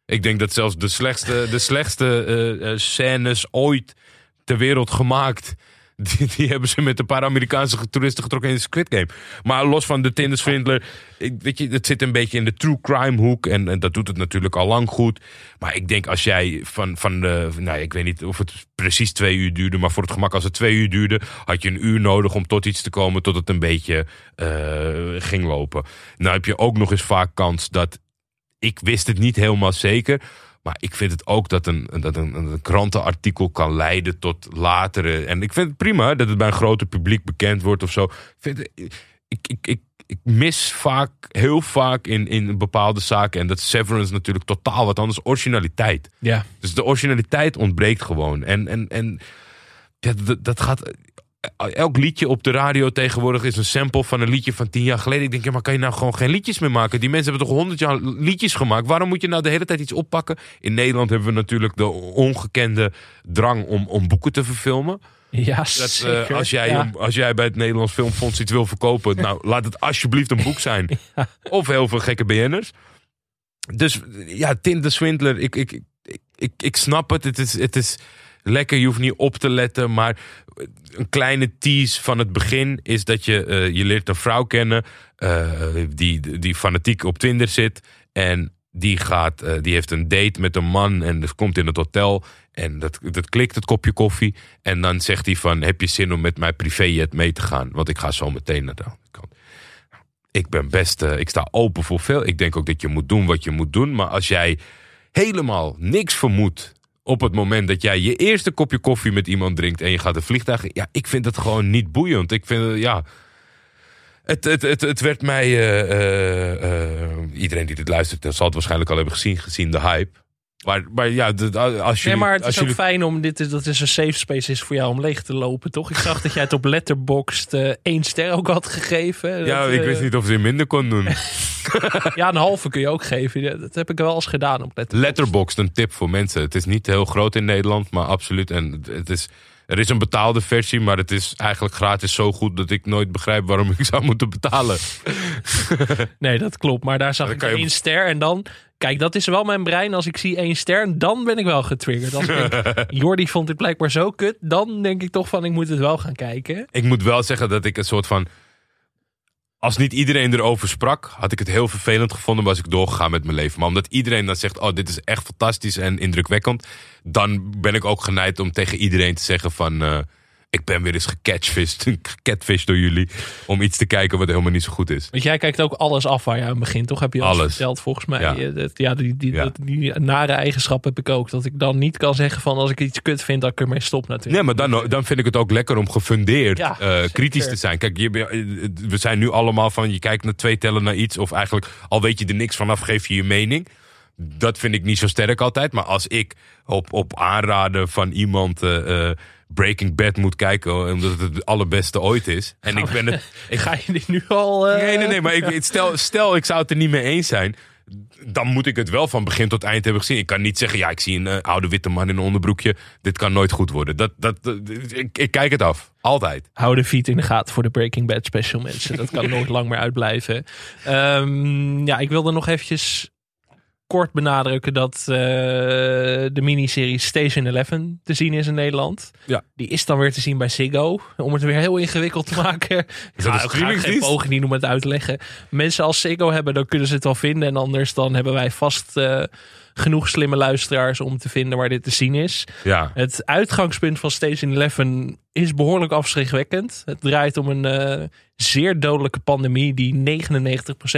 Ik denk dat zelfs de slechtste, de slechtste eh, eh, scènes ooit ter wereld gemaakt. Die, hebben ze met een paar Amerikaanse toeristen getrokken in de Squid Game. Maar los van de Tinder Swindler. Weet je, het zit een beetje in de true crime hoek. En, en dat doet het natuurlijk al lang goed. Maar ik denk als jij van, van de. Nou, ik weet niet of het precies twee uur duurde. Maar voor het gemak, als het twee uur duurde. had je een uur nodig om tot iets te komen. Tot het een beetje eh, ging lopen. Nou heb je ook nog eens vaak kans dat ik wist het niet helemaal zeker. Maar ik vind het ook dat een, dat een, een krantenartikel kan leiden tot latere. En ik vind het prima dat het bij een groter publiek bekend wordt of zo. Ik, vind, ik, ik, ik, ik mis vaak, heel vaak in, in bepaalde zaken. En dat Severance natuurlijk totaal wat anders. Originaliteit. Ja. Dus de originaliteit ontbreekt gewoon. En, en, en ja, dat, dat gaat. Elk liedje op de radio tegenwoordig is een sample van een liedje van tien jaar geleden. Ik denk, ja, maar kan je nou gewoon geen liedjes meer maken? Die mensen hebben toch honderd jaar liedjes gemaakt? Waarom moet je nou de hele tijd iets oppakken? In Nederland hebben we natuurlijk de ongekende drang om, om boeken te verfilmen. Ja, Dat, eh, als, jij, Ja. als jij bij het Nederlands Filmfonds iets wil verkopen, nou laat het alsjeblieft een boek zijn. Of heel veel gekke BN'ers. Dus ja, Tinder Swindler, ik, ik, ik, ik, ik snap het. Het is, het is lekker, je hoeft niet op te letten. Maar een kleine tease van het begin is dat je, eh, je leert een vrouw kennen eh, die, die fanatiek op Tinder zit. En die, gaat, eh, die heeft een date met een man en dat komt in het hotel. En dat, dat klikt het kopje koffie. En dan zegt hij van, heb je zin om met mijn privéjet mee te gaan? Want ik ga zo meteen naar de andere kant. Ik ben best, ik sta open voor veel. Ik denk ook dat je moet doen wat je moet doen. Maar als jij helemaal niks vermoedt op het moment dat jij je eerste kopje koffie met iemand drinkt en je gaat een vliegtuig. Ja, ik vind het gewoon niet boeiend. Ik vind, ja. Het, het, het, het werd mij. eh, eh, eh, iedereen die dit luistert, zal het waarschijnlijk al hebben gezien, gezien de hype. Maar, maar ja, als je. Nee, maar het is ook jullie- fijn om dit is, dat is een safe space is voor jou om leeg te lopen, toch? Ik zag dat jij het op Letterboxd eh één ster ook had gegeven. Ja, Dat, ik eh, wist niet of ze minder kon doen. Ja, een halve kun je ook geven. Dat heb ik wel eens gedaan op Letterboxd. Letterboxd, een tip voor mensen. Het is niet heel groot in Nederland, maar absoluut. En het- is, er is een betaalde versie, maar het is eigenlijk gratis zo goed dat ik nooit begrijp waarom ik zou moeten betalen. Nee, dat klopt. Maar daar zag Dan ik je- één ster en dan... Kijk, dat is wel mijn brein. Als ik zie één ster, dan ben ik wel getriggerd. Als ik denk, Jordi vond dit blijkbaar zo kut. Dan denk ik toch van, ik moet het wel gaan kijken. Ik moet wel zeggen dat ik een soort van. Als niet iedereen erover sprak, had ik het heel vervelend gevonden, was ik doorgegaan met mijn leven. Maar omdat iedereen dan zegt: Oh, dit is echt fantastisch en indrukwekkend. Dan ben ik ook geneigd om tegen iedereen te zeggen: van eh, ik ben weer eens gecatfished, gecatfished door jullie. Om iets te kijken wat helemaal niet zo goed is. Want jij kijkt ook alles af waar je aan begint, toch? Heb je al eens Alles. verteld, volgens mij. Ja. Ja, dat, ja die, die, Ja. dat- die nare eigenschap heb ik ook. Dat ik dan niet kan zeggen van, als ik iets kut vind, dat ik ermee stop natuurlijk. Nee, maar dan, dan vind ik het ook lekker om gefundeerd Ja, eh, kritisch te zijn. Kijk, je, we zijn nu allemaal van je kijkt naar twee tellen naar iets. Of eigenlijk al weet je er niks vanaf, geef je je mening. Dat vind ik niet zo sterk altijd. Maar als ik op, op aanraden van iemand eh, eh, Breaking Bad moet kijken, omdat het het allerbeste ooit is. En ik ben het. Ik Ga je dit nu al... eh, Nee, nee, nee, maar ik, stel, stel ik zou het er niet mee eens zijn. Dan moet ik het wel van begin tot eind hebben gezien. Ik kan niet zeggen, ja, ik zie een eh, oude witte man in een onderbroekje. Dit kan nooit goed worden. Dat, dat, dat- ik, ik kijk het af. Altijd. Hou de feet in de gaten voor de Breaking Bad special, mensen. Dat kan nooit lang meer uitblijven. Ehm, ja, ik wilde nog eventjes kort benadrukken dat eh, de miniserie Station 11 te zien is in Nederland. Ja. Die is dan weer te zien bij Ziggo. Om het weer heel ingewikkeld te maken. Ik dat ga ook geen poging niet om het uit te leggen. Mensen als Ziggo hebben, dan kunnen ze het wel vinden. En anders dan hebben wij vast eh, genoeg slimme luisteraars om te vinden waar dit te zien is. Ja. Het uitgangspunt van Station 11 is behoorlijk afschrikwekkend. Het draait om een eh, zeer dodelijke pandemie die 99%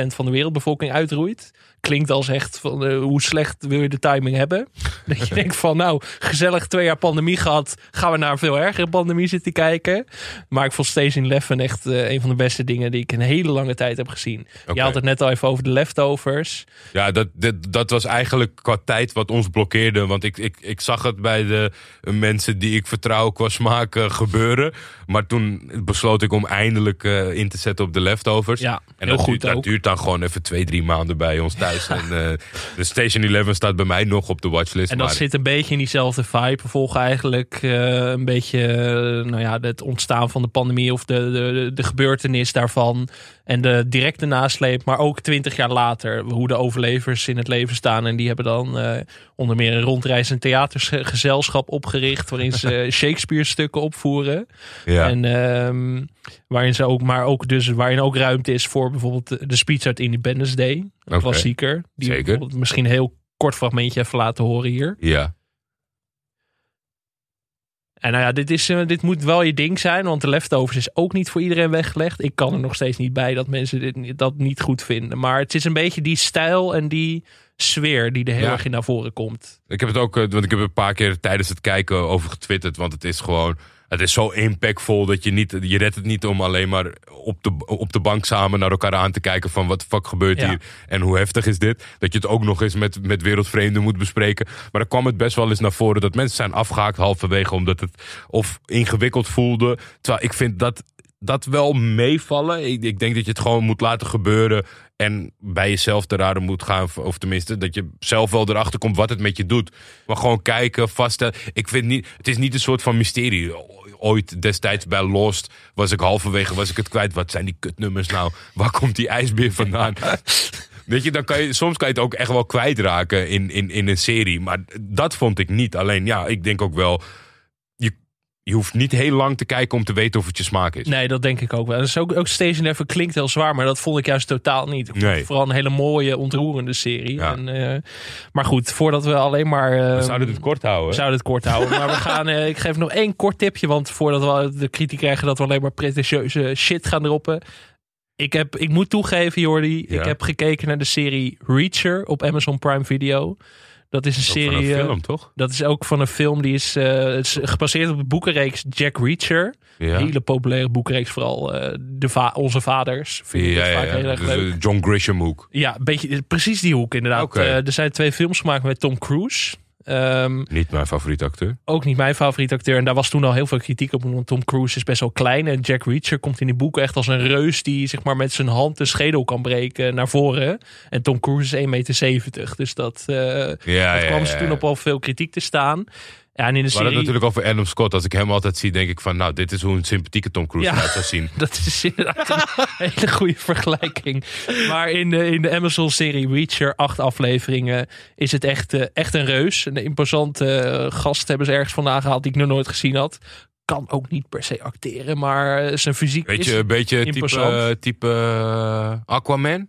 van de wereldbevolking uitroeit. Klinkt als echt van eh, hoe slecht wil je de timing hebben. Dat je denkt van nou, gezellig twee jaar pandemie gehad. Gaan we naar een veel ergere pandemie zitten kijken. Maar ik vond Station Eleven echt eh, een van de beste dingen die ik een hele lange tijd heb gezien. Oké. Je had het net al even over de leftovers. Ja, dat, dit, dat was eigenlijk qua tijd wat ons blokkeerde. Want ik, ik, ik zag het bij de mensen die ik vertrouw qua smaak eh, gebeuren. Maar toen besloot ik om eindelijk in te zetten op de leftovers. Ja, en heel dat, goed duurt, dat duurt dan gewoon even twee, drie maanden bij ons thuis. En, eh, de Station 11 staat bij mij nog op de watchlist. En dat maar zit een beetje in diezelfde vibe. We volgen eigenlijk eh, een beetje eh, nou ja, het ontstaan van de pandemie of de, de, de gebeurtenis daarvan. En de directe nasleep, maar ook twintig jaar later. Hoe de overlevers in het leven staan. En die hebben dan eh, onder meer een rondreizend theatergezelschap opgericht. Waarin ze Shakespeare stukken opvoeren. ja. En ehm, waarin ze ook, maar ook dus waarin ook ruimte is voor bijvoorbeeld de speech uit Independence Day. Een klassieker. Die Zeker. misschien een heel kort fragmentje even laten horen hier. ja. En nou ja, dit, is, eh, dit moet wel je ding zijn, want de leftovers is ook niet voor iedereen weggelegd. Ik kan er nog steeds niet bij dat mensen dit, dat niet goed vinden. Maar het is een beetje die stijl en die sfeer die er heel Ja. erg in naar voren komt. Ik heb het ook, eh, want ik heb een paar keer tijdens het kijken over getwitterd. Want het is gewoon, het is zo impactvol dat je niet, je redt het niet om alleen maar op de, op de bank samen naar elkaar aan te kijken van wat de fuck gebeurt Ja. hier en hoe heftig is dit. Dat je het ook nog eens met, met wereldvreemden moet bespreken. Maar dan kwam het best wel eens naar voren dat mensen zijn afgehaakt halverwege omdat het of ingewikkeld voelde. Terwijl ik vind dat dat wel meevallen. Ik, ik denk dat je het gewoon moet laten gebeuren. En bij jezelf te raden moet gaan. Of tenminste, dat je zelf wel erachter komt wat het met je doet. Maar gewoon kijken, vaststellen. Ik vind niet, het is niet een soort van mysterie. Ooit destijds bij Lost was ik halverwege was ik het kwijt. Wat zijn die kutnummers nou? Waar komt die ijsbeer vandaan? Weet je, dan kan je, soms kan je het ook echt wel kwijtraken in, in, in een serie. Maar dat vond ik niet. Alleen ja, ik denk ook wel. Je, hoeft niet heel lang te kijken om te weten of het je smaak is. Nee, dat denk ik ook wel. Dus ook, ook Station Eleven klinkt heel zwaar, maar dat vond ik juist totaal niet. Ik vond Nee. het Vooral een hele mooie, ontroerende serie. Ja. En, eh, maar goed, voordat we alleen maar... eh, We zouden het kort houden. We zouden het kort houden. Maar we gaan, eh, ik geef nog één kort tipje. Want voordat we de kritiek krijgen dat we alleen maar pretentieuze shit gaan droppen. Ik, heb, ik moet toegeven, Jordi. Ja. Ik heb gekeken naar de serie Reacher op Amazon Prime Video. Dat is een Ook van serie. een eh, film, toch? dat is ook van een film die is, het is gebaseerd op de boekenreeks Jack Reacher. Ja. Hele populaire boekenreeks, vooral eh, de va- Onze Vaders. Vind ik Ja, ja, vaak ja. heel erg Dus, leuk. John Grisham hoek. Ja, een beetje, precies die hoek inderdaad. Eh, er zijn twee films gemaakt met Tom Cruise. Ehm, Niet mijn favoriete acteur. ook niet mijn favoriete acteur. En daar was toen al heel veel kritiek op. Want Tom Cruise is best wel klein. En Jack Reacher komt in die boeken echt als een reus die zeg maar, met zijn hand de schedel kan breken naar voren. En Tom Cruise is 1,70 meter. Dus dat, eh Ja, dat ja, kwam ze toen op al veel kritiek te staan. Ja, en in de We hadden serie... het natuurlijk over Adam Scott. Als ik hem altijd zie, denk ik van... Nou, dit is hoe een sympathieke Tom Cruise Ja. eruit zou zien. Dat is inderdaad een hele goede vergelijking. Maar in de, in de Amazon-serie Reacher, acht afleveringen, is het echt, eh, echt een reus. Een imposante eh, gast hebben ze ergens vandaan gehaald die ik nog nooit gezien had. Kan ook niet per se acteren, maar eh, zijn fysiek Weet is... je, een beetje type, type Aquaman?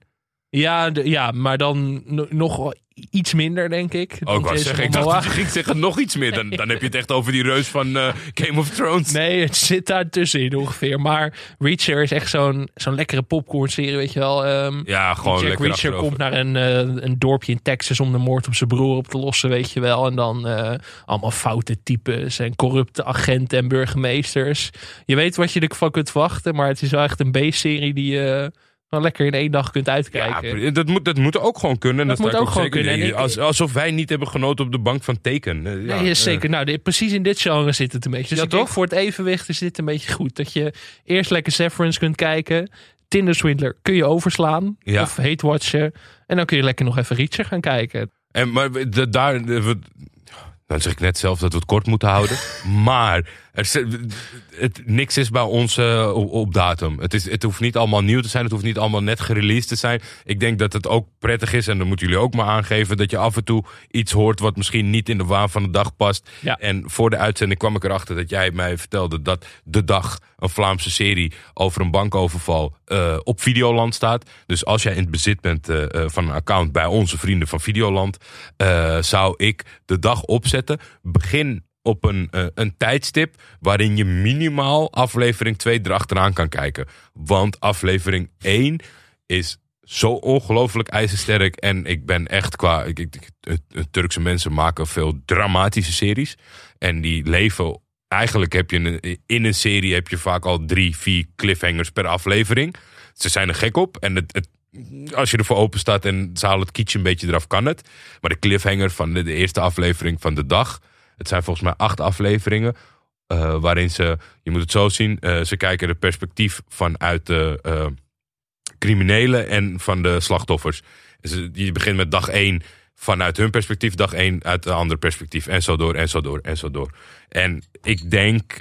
Ja, de- ja, maar dan no- nog iets minder, denk ik. Ik wou Jason zeggen, ik dacht Momoa. dat je ging zeggen nog iets meer. Dan, dan heb je het echt over die reus van eh, Game of Thrones. Nee, het zit daar tussenin ongeveer. Maar Reacher is echt zo'n zo'n lekkere popcorn-serie, weet je wel. Ehm, Ja, gewoon Jack lekker Reacher achterover. komt naar een, eh, een dorpje in Texas om de moord op zijn broer op te lossen, weet je wel. En dan eh, allemaal foute types en corrupte agenten en burgemeesters. Je weet wat je ervan kunt verwachten, maar het is wel echt een B-serie die je lekker in één dag kunt Ja, uitkijken. dat moet, dat moet ook gewoon kunnen. En Dat moet ook gewoon zeker kunnen. Als, alsof wij niet hebben genoten op de bank van teken. Eh, ja, nee, eh, zeker. Nou, precies in dit genre zit het een beetje. Dus Ja, ik denk toch? voor het evenwicht is dit een beetje goed. Dat je eerst lekker Severance kunt kijken. Tinder Swindler kun je overslaan. Ja. Of hate watchen. En dan kun je lekker nog even Reacher gaan kijken. En, maar de, daar, de- we- dan zeg ik net zelf dat we het kort moeten houden. maar er, is- het, niks is bij ons eh, op, datum. Het, is, het hoeft niet allemaal nieuw te zijn. Het hoeft niet allemaal net gereleased te zijn. Ik denk dat het ook prettig is. En dan moeten jullie ook maar aangeven. Dat je af en toe iets hoort wat misschien niet in de waan van de dag past. Ja. En voor de uitzending kwam ik erachter dat jij mij vertelde dat de dag een Vlaamse serie over een bankoverval eh, op Videoland staat. Dus als jij in het bezit bent eh, van een account bij onze vrienden van Videoland, zou ik de dag opzetten. Begin op een, eh, een tijdstip waarin je minimaal aflevering 2 erachteraan kan kijken. Want aflevering 1 is zo ongelooflijk ijzersterk. En ik ben echt qua. Ik, Turkse mensen maken veel dramatische series. En die leven. Eigenlijk heb je in een serie heb je vaak al drie, vier cliffhangers per aflevering. Ze zijn er gek op. En het, als je ervoor open staat en ze halen het kietje een beetje eraf, kan het. Maar de cliffhanger van de eerste aflevering van de dag. Het zijn volgens mij acht afleveringen. eh, waarin ze, je moet het zo zien, eh, ze kijken het perspectief vanuit de eh, criminelen en van de slachtoffers. Dus je begint met dag 1 vanuit hun perspectief, dag 1 uit een ander perspectief. En zo door, en zo door, en zo door. En ik denk,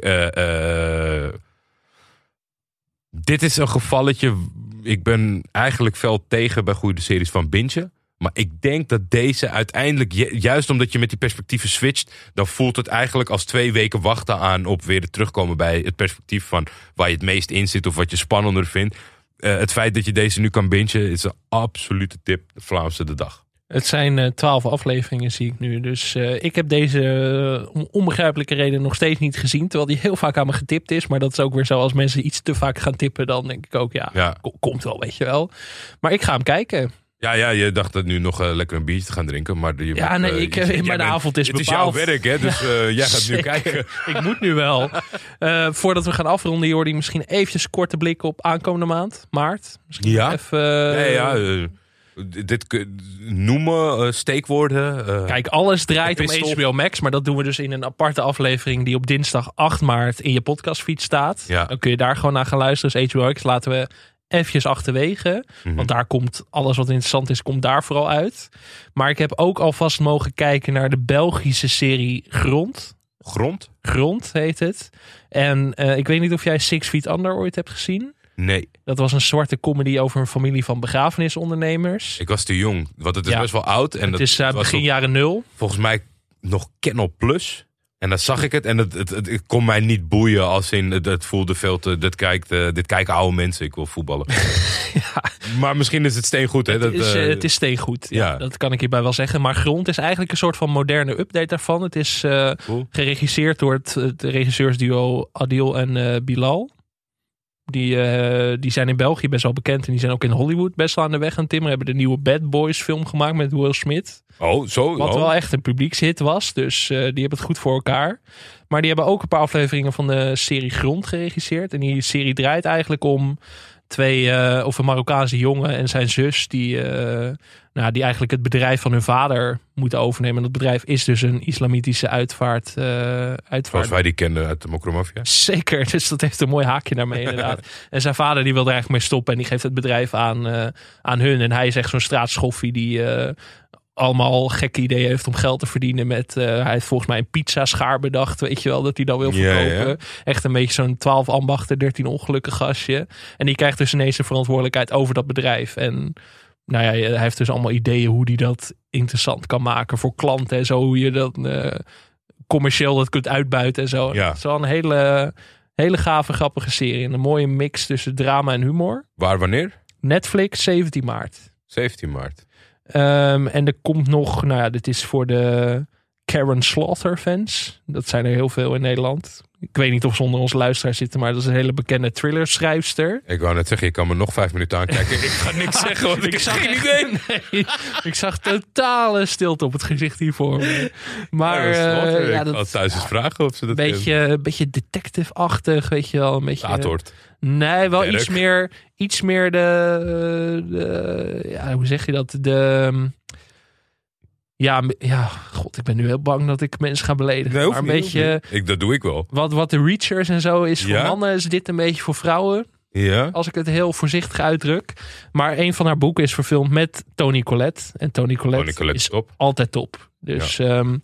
dit is een gevalletje. Ik ben eigenlijk fel tegen bij goede series van Bintje. Maar ik denk dat deze uiteindelijk, ju- juist omdat je met die perspectieven switcht, dan voelt het eigenlijk als twee weken wachten aan op weer terugkomen bij het perspectief van waar je het meest in zit of wat je spannender vindt. Eh, het feit dat je deze nu kan bingen is een absolute tip. De Vlaamse de dag. Het zijn eh, twaalf afleveringen, zie ik nu. Dus eh, ik heb deze om onbegrijpelijke reden nog steeds niet gezien. Terwijl die heel vaak aan me getipt is. Maar dat is ook weer zo. Als mensen iets te vaak gaan tippen, dan denk ik ook, ja, Ja. ko- komt wel, weet je wel. Maar ik ga hem kijken. Ja, ja, je dacht dat nu nog eh, lekker een biertje te gaan drinken. Maar je Ja, moet, nee, eh, ik, je- eh, jij mijn avond is Het is bepaald. jouw werk, hè? Dus eh, jij gaat nu kijken. ik moet nu wel. Voordat we gaan afronden, Jordi, misschien eventjes korte blik op aankomende maand, maart. Misschien Ja. even... Nee, ja, dit noemen, steekwoorden. Kijk, alles draait om. HBO Max, maar dat doen we dus in een aparte aflevering die op dinsdag 8 maart in je podcastfeed staat. Ja. Dan kun je daar gewoon naar gaan luisteren. Dus HBO Max laten we eventjes achterwege. Mhm. Want daar komt alles wat interessant is, komt daar vooral uit. Maar ik heb ook alvast mogen kijken naar de Belgische serie Grond. grond? Grond heet het. En eh, ik weet niet of jij Six Feet Under ooit hebt gezien. Nee, Dat was een zwarte comedy over een familie van begrafenisondernemers. ik was te jong. Want het is Ja. best wel oud. En het dat is uh, was begin op- jaren nul. volgens mij nog Kennel Plus. En dan zag ik het en het, het, het, het kon mij niet boeien als in het, het voelde veel te. Dit, kijkt, eh, dit kijken oude mensen, ik wil voetballen. Maar misschien is het steengoed, hè? Dat, het, is, eh, eh, het is steengoed. Ja, ja. Dat kan ik hierbij wel zeggen. Maar Grond is eigenlijk een soort van moderne update daarvan. Het is eh, Cool. geregisseerd door het, het regisseursduo Adil en eh, Bilal. Die, eh, die zijn in België best wel bekend. En die zijn ook in Hollywood best wel aan de weg aan timmeren. Hebben de nieuwe Bad Boys film gemaakt met Will Smith. Oh, zo. Wat oh. wel echt een publiekshit was. Dus eh, die hebben het goed voor elkaar. Maar die hebben ook een paar afleveringen van de serie Grond geregisseerd. En die serie draait eigenlijk om twee, eh, of een Marokkaanse jongen en zijn zus. Die, eh, nou, die eigenlijk het bedrijf van hun vader moeten overnemen. En dat bedrijf is dus een islamitische uitvaart. eh uitvaart Zoals wij die kenden uit de Mokromafia. Zeker, dus dat heeft een mooi haakje daarmee inderdaad. en zijn vader die wil er eigenlijk mee stoppen en die geeft het bedrijf aan, aan hun. En hij is echt zo'n straatschoffie die allemaal gekke ideeën heeft om geld te verdienen met... eh, hij heeft volgens mij een pizzaschaar bedacht, weet je wel, dat hij dan wil verkopen. Echt een beetje zo'n 12 ambachten, 13 ongelukkig gastje. En die krijgt dus ineens de verantwoordelijkheid over dat bedrijf. En nou ja, hij heeft dus allemaal ideeën hoe hij dat interessant kan maken voor klanten en zo. Hoe je dat eh, commercieel dat kunt uitbuiten en zo. Ja. Het is wel een hele, hele gave, grappige serie. En een mooie mix tussen drama en humor. Waar, wanneer? Netflix, 17 maart. 17 maart. Ehm, en er komt nog, nou ja, dit is voor de Karen Slaughter fans. Dat zijn er heel veel in Nederland. Ik weet niet of ze onder onze luisteraars zitten, maar dat is een hele bekende thriller schrijfster. Ik wou net zeggen, je kan me nog vijf minuten aankijken. ik ga niks zeggen, want ik, heb geen idee. Nee, ik zag totale stilte op het gezicht hiervoor. me. Maar Ja, eh, wat. ja, ik dat had thuis eens vragen of ze dat beetje, een beetje detective-achtig, weet je wel. Een beetje. Nee, wel iets meer, iets meer de, de- ja, hoe zeg je dat? De, ja, m- ja, god, ik ben nu heel bang dat ik mensen ga beledigen. Nee, maar een niet, beetje. Ik, dat doe ik wel. wat, wat de Reachers en zo is voor Ja? mannen, is dit een beetje voor vrouwen. Ja? Als ik het heel voorzichtig uitdruk. Maar een van haar boeken is verfilmd met Tony Collette. En Tony Collette, Tony Collette is top. altijd top. Dus, ehm,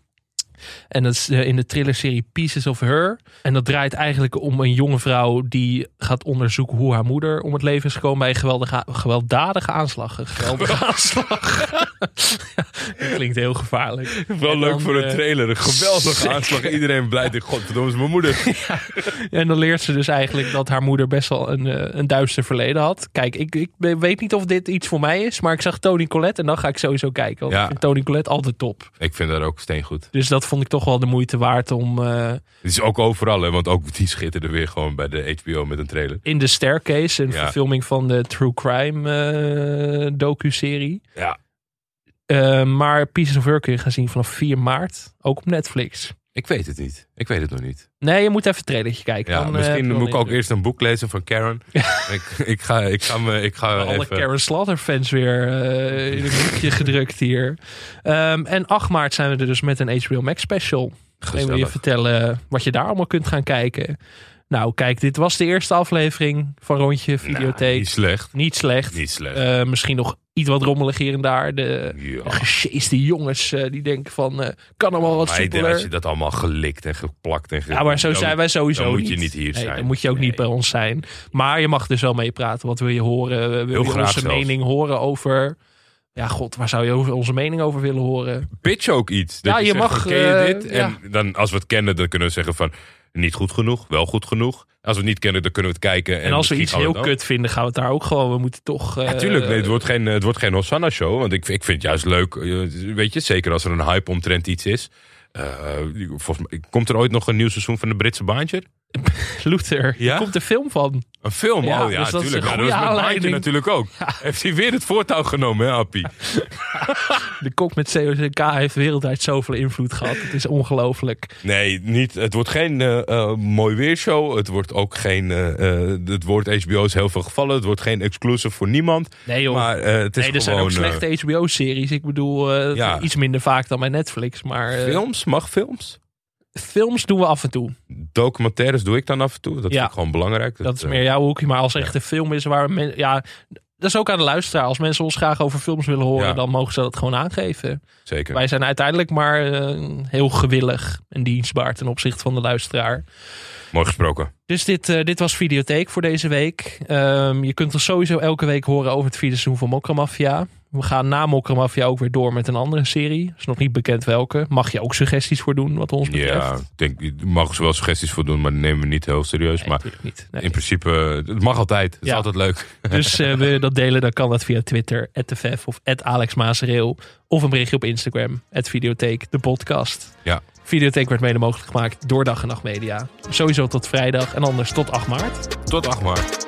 en dat is eh, in de thrillerserie Pieces of Her. En dat draait eigenlijk om een jonge vrouw die gaat onderzoeken hoe haar moeder om het leven is gekomen bij een geweldige, gewelddadige aanslag. Een geweldige aanslag. Dat klinkt heel gevaarlijk. Wel En leuk dan, voor een eh, trailer. Een geweldige aanslag. Iedereen blij. Ik, Godverdomme, is mijn moeder. En dan leert ze dus eigenlijk dat haar moeder best wel een, eh, een duister verleden had. Kijk, ik, ik weet niet of dit iets voor mij is, maar ik zag Tony Collette en dan ga ik sowieso kijken. Want Ja. ik vind Tony Collette altijd top. Ik vind dat ook steengoed. Dus dat vond ik toch wel de moeite waard om eh, Het is ook overal, hè, want ook die schitterde weer gewoon bij de HBO met een trailer. in de Staircase, een Ja. verfilming van de True Crime eh docu-serie. Ja, Eh, maar Pieces of Work kun je gaan zien vanaf 4 maart, ook op Netflix. Ik weet het niet. Ik weet het nog niet. Nee, je moet even het trailertje kijken. Ja, Dan, eh, misschien je moet ik een ook eerst een boek lezen van Karen. ik, ik ga, ik ga, me, ik ga Alle even... Karen Slaughter fans weer eh, in een hoekje gedrukt hier. Ehm, en 8 maart zijn we er dus met een HBO Max special. Ik wil je Gezellig. vertellen wat je daar allemaal kunt gaan kijken. Nou, kijk, dit was de eerste aflevering van Rondje Nou, Videotheek. niet slecht. niet slecht. Niet slecht. Eh, misschien nog iets wat rommelig hier en daar. De, Ja. jongens eh, die denken van, eh, kan allemaal wat soepeler. als je dat allemaal gelikt en geplakt en ge- Ja, maar zo dan- zijn wij sowieso dan moet niet. je niet hier Nee, zijn. Dan moet je ook niet bij ons zijn. Maar je mag dus wel mee praten. Wat wil je horen? Wil je onze zelfs. mening horen over... Ja, god, waar zou je over onze mening over willen horen? Pitch ook iets. Dat Ja, je mag, van, ken je eh, dit? En dan, als we het kennen, dan kunnen we zeggen van... Niet goed genoeg, wel goed genoeg. Als we het niet kennen, dan kunnen we het kijken. En, En, als we iets heel kut vinden, gaan we het daar ook gewoon... We moeten toch... eh, Ja, tuurlijk. Nee, het wordt geen, het wordt geen Hosanna-show. Want ik, ik vind het juist leuk. eh, Weet je, zeker als er een hype omtrent iets is. Eh, volgens mij, komt er ooit nog een nieuw seizoen van de Britse Baantje? Luther, Ja? er komt een film van. Een film? Ja, oh ja, dus dat is Ja, dat met natuurlijk ook. Heeft hij weer het voortouw genomen, hè, Appie? De kok met COCK heeft wereldwijd zoveel invloed gehad. Het is ongelooflijk. Nee, niet, het wordt geen eh, mooi weershow. Het wordt ook geen... eh, het woord HBO is heel veel gevallen. Het wordt geen exclusive voor niemand. Nee joh. Maar het is nee, er gewoon... zijn ook slechte HBO-series. Ik bedoel, iets minder vaak dan bij Netflix. Maar films? Mag films? Films doen we af en toe. Documentaires doe ik dan af en toe. Dat Ja. vind ik gewoon belangrijk. Dat is meer jouw hoekje. Maar als er echt een film is waar men, ja, dat is ook aan de luisteraar. Als mensen ons graag over films willen horen, Ja. dan mogen ze dat gewoon aangeven. Zeker. Wij zijn uiteindelijk maar eh, heel gewillig en dienstbaar ten opzichte van de luisteraar. Mooi gesproken. Dus dit, eh, dit was Videotheek voor deze week. Ehm, je kunt ons sowieso elke week horen over het vierde seizoen van Mokramafia. We gaan na Mokramafia ook weer door met een andere serie. Is nog niet bekend welke. Mag je ook suggesties voor doen wat ons betreft? Ja, ik denk, mogen ze wel suggesties voor doen, maar die nemen we niet heel serieus. Nee, maar niet. Nee. in principe, het mag altijd. Het is altijd leuk. Dus eh, wil je dat delen, dan kan dat via Twitter, @tefef of @alexmaasreel of een berichtje op Instagram, @videotheek de podcast. Ja. Videotheek werd mede mogelijk gemaakt door Dag en Nacht Media. Sowieso tot vrijdag en anders tot 8 maart. Tot 8 maart.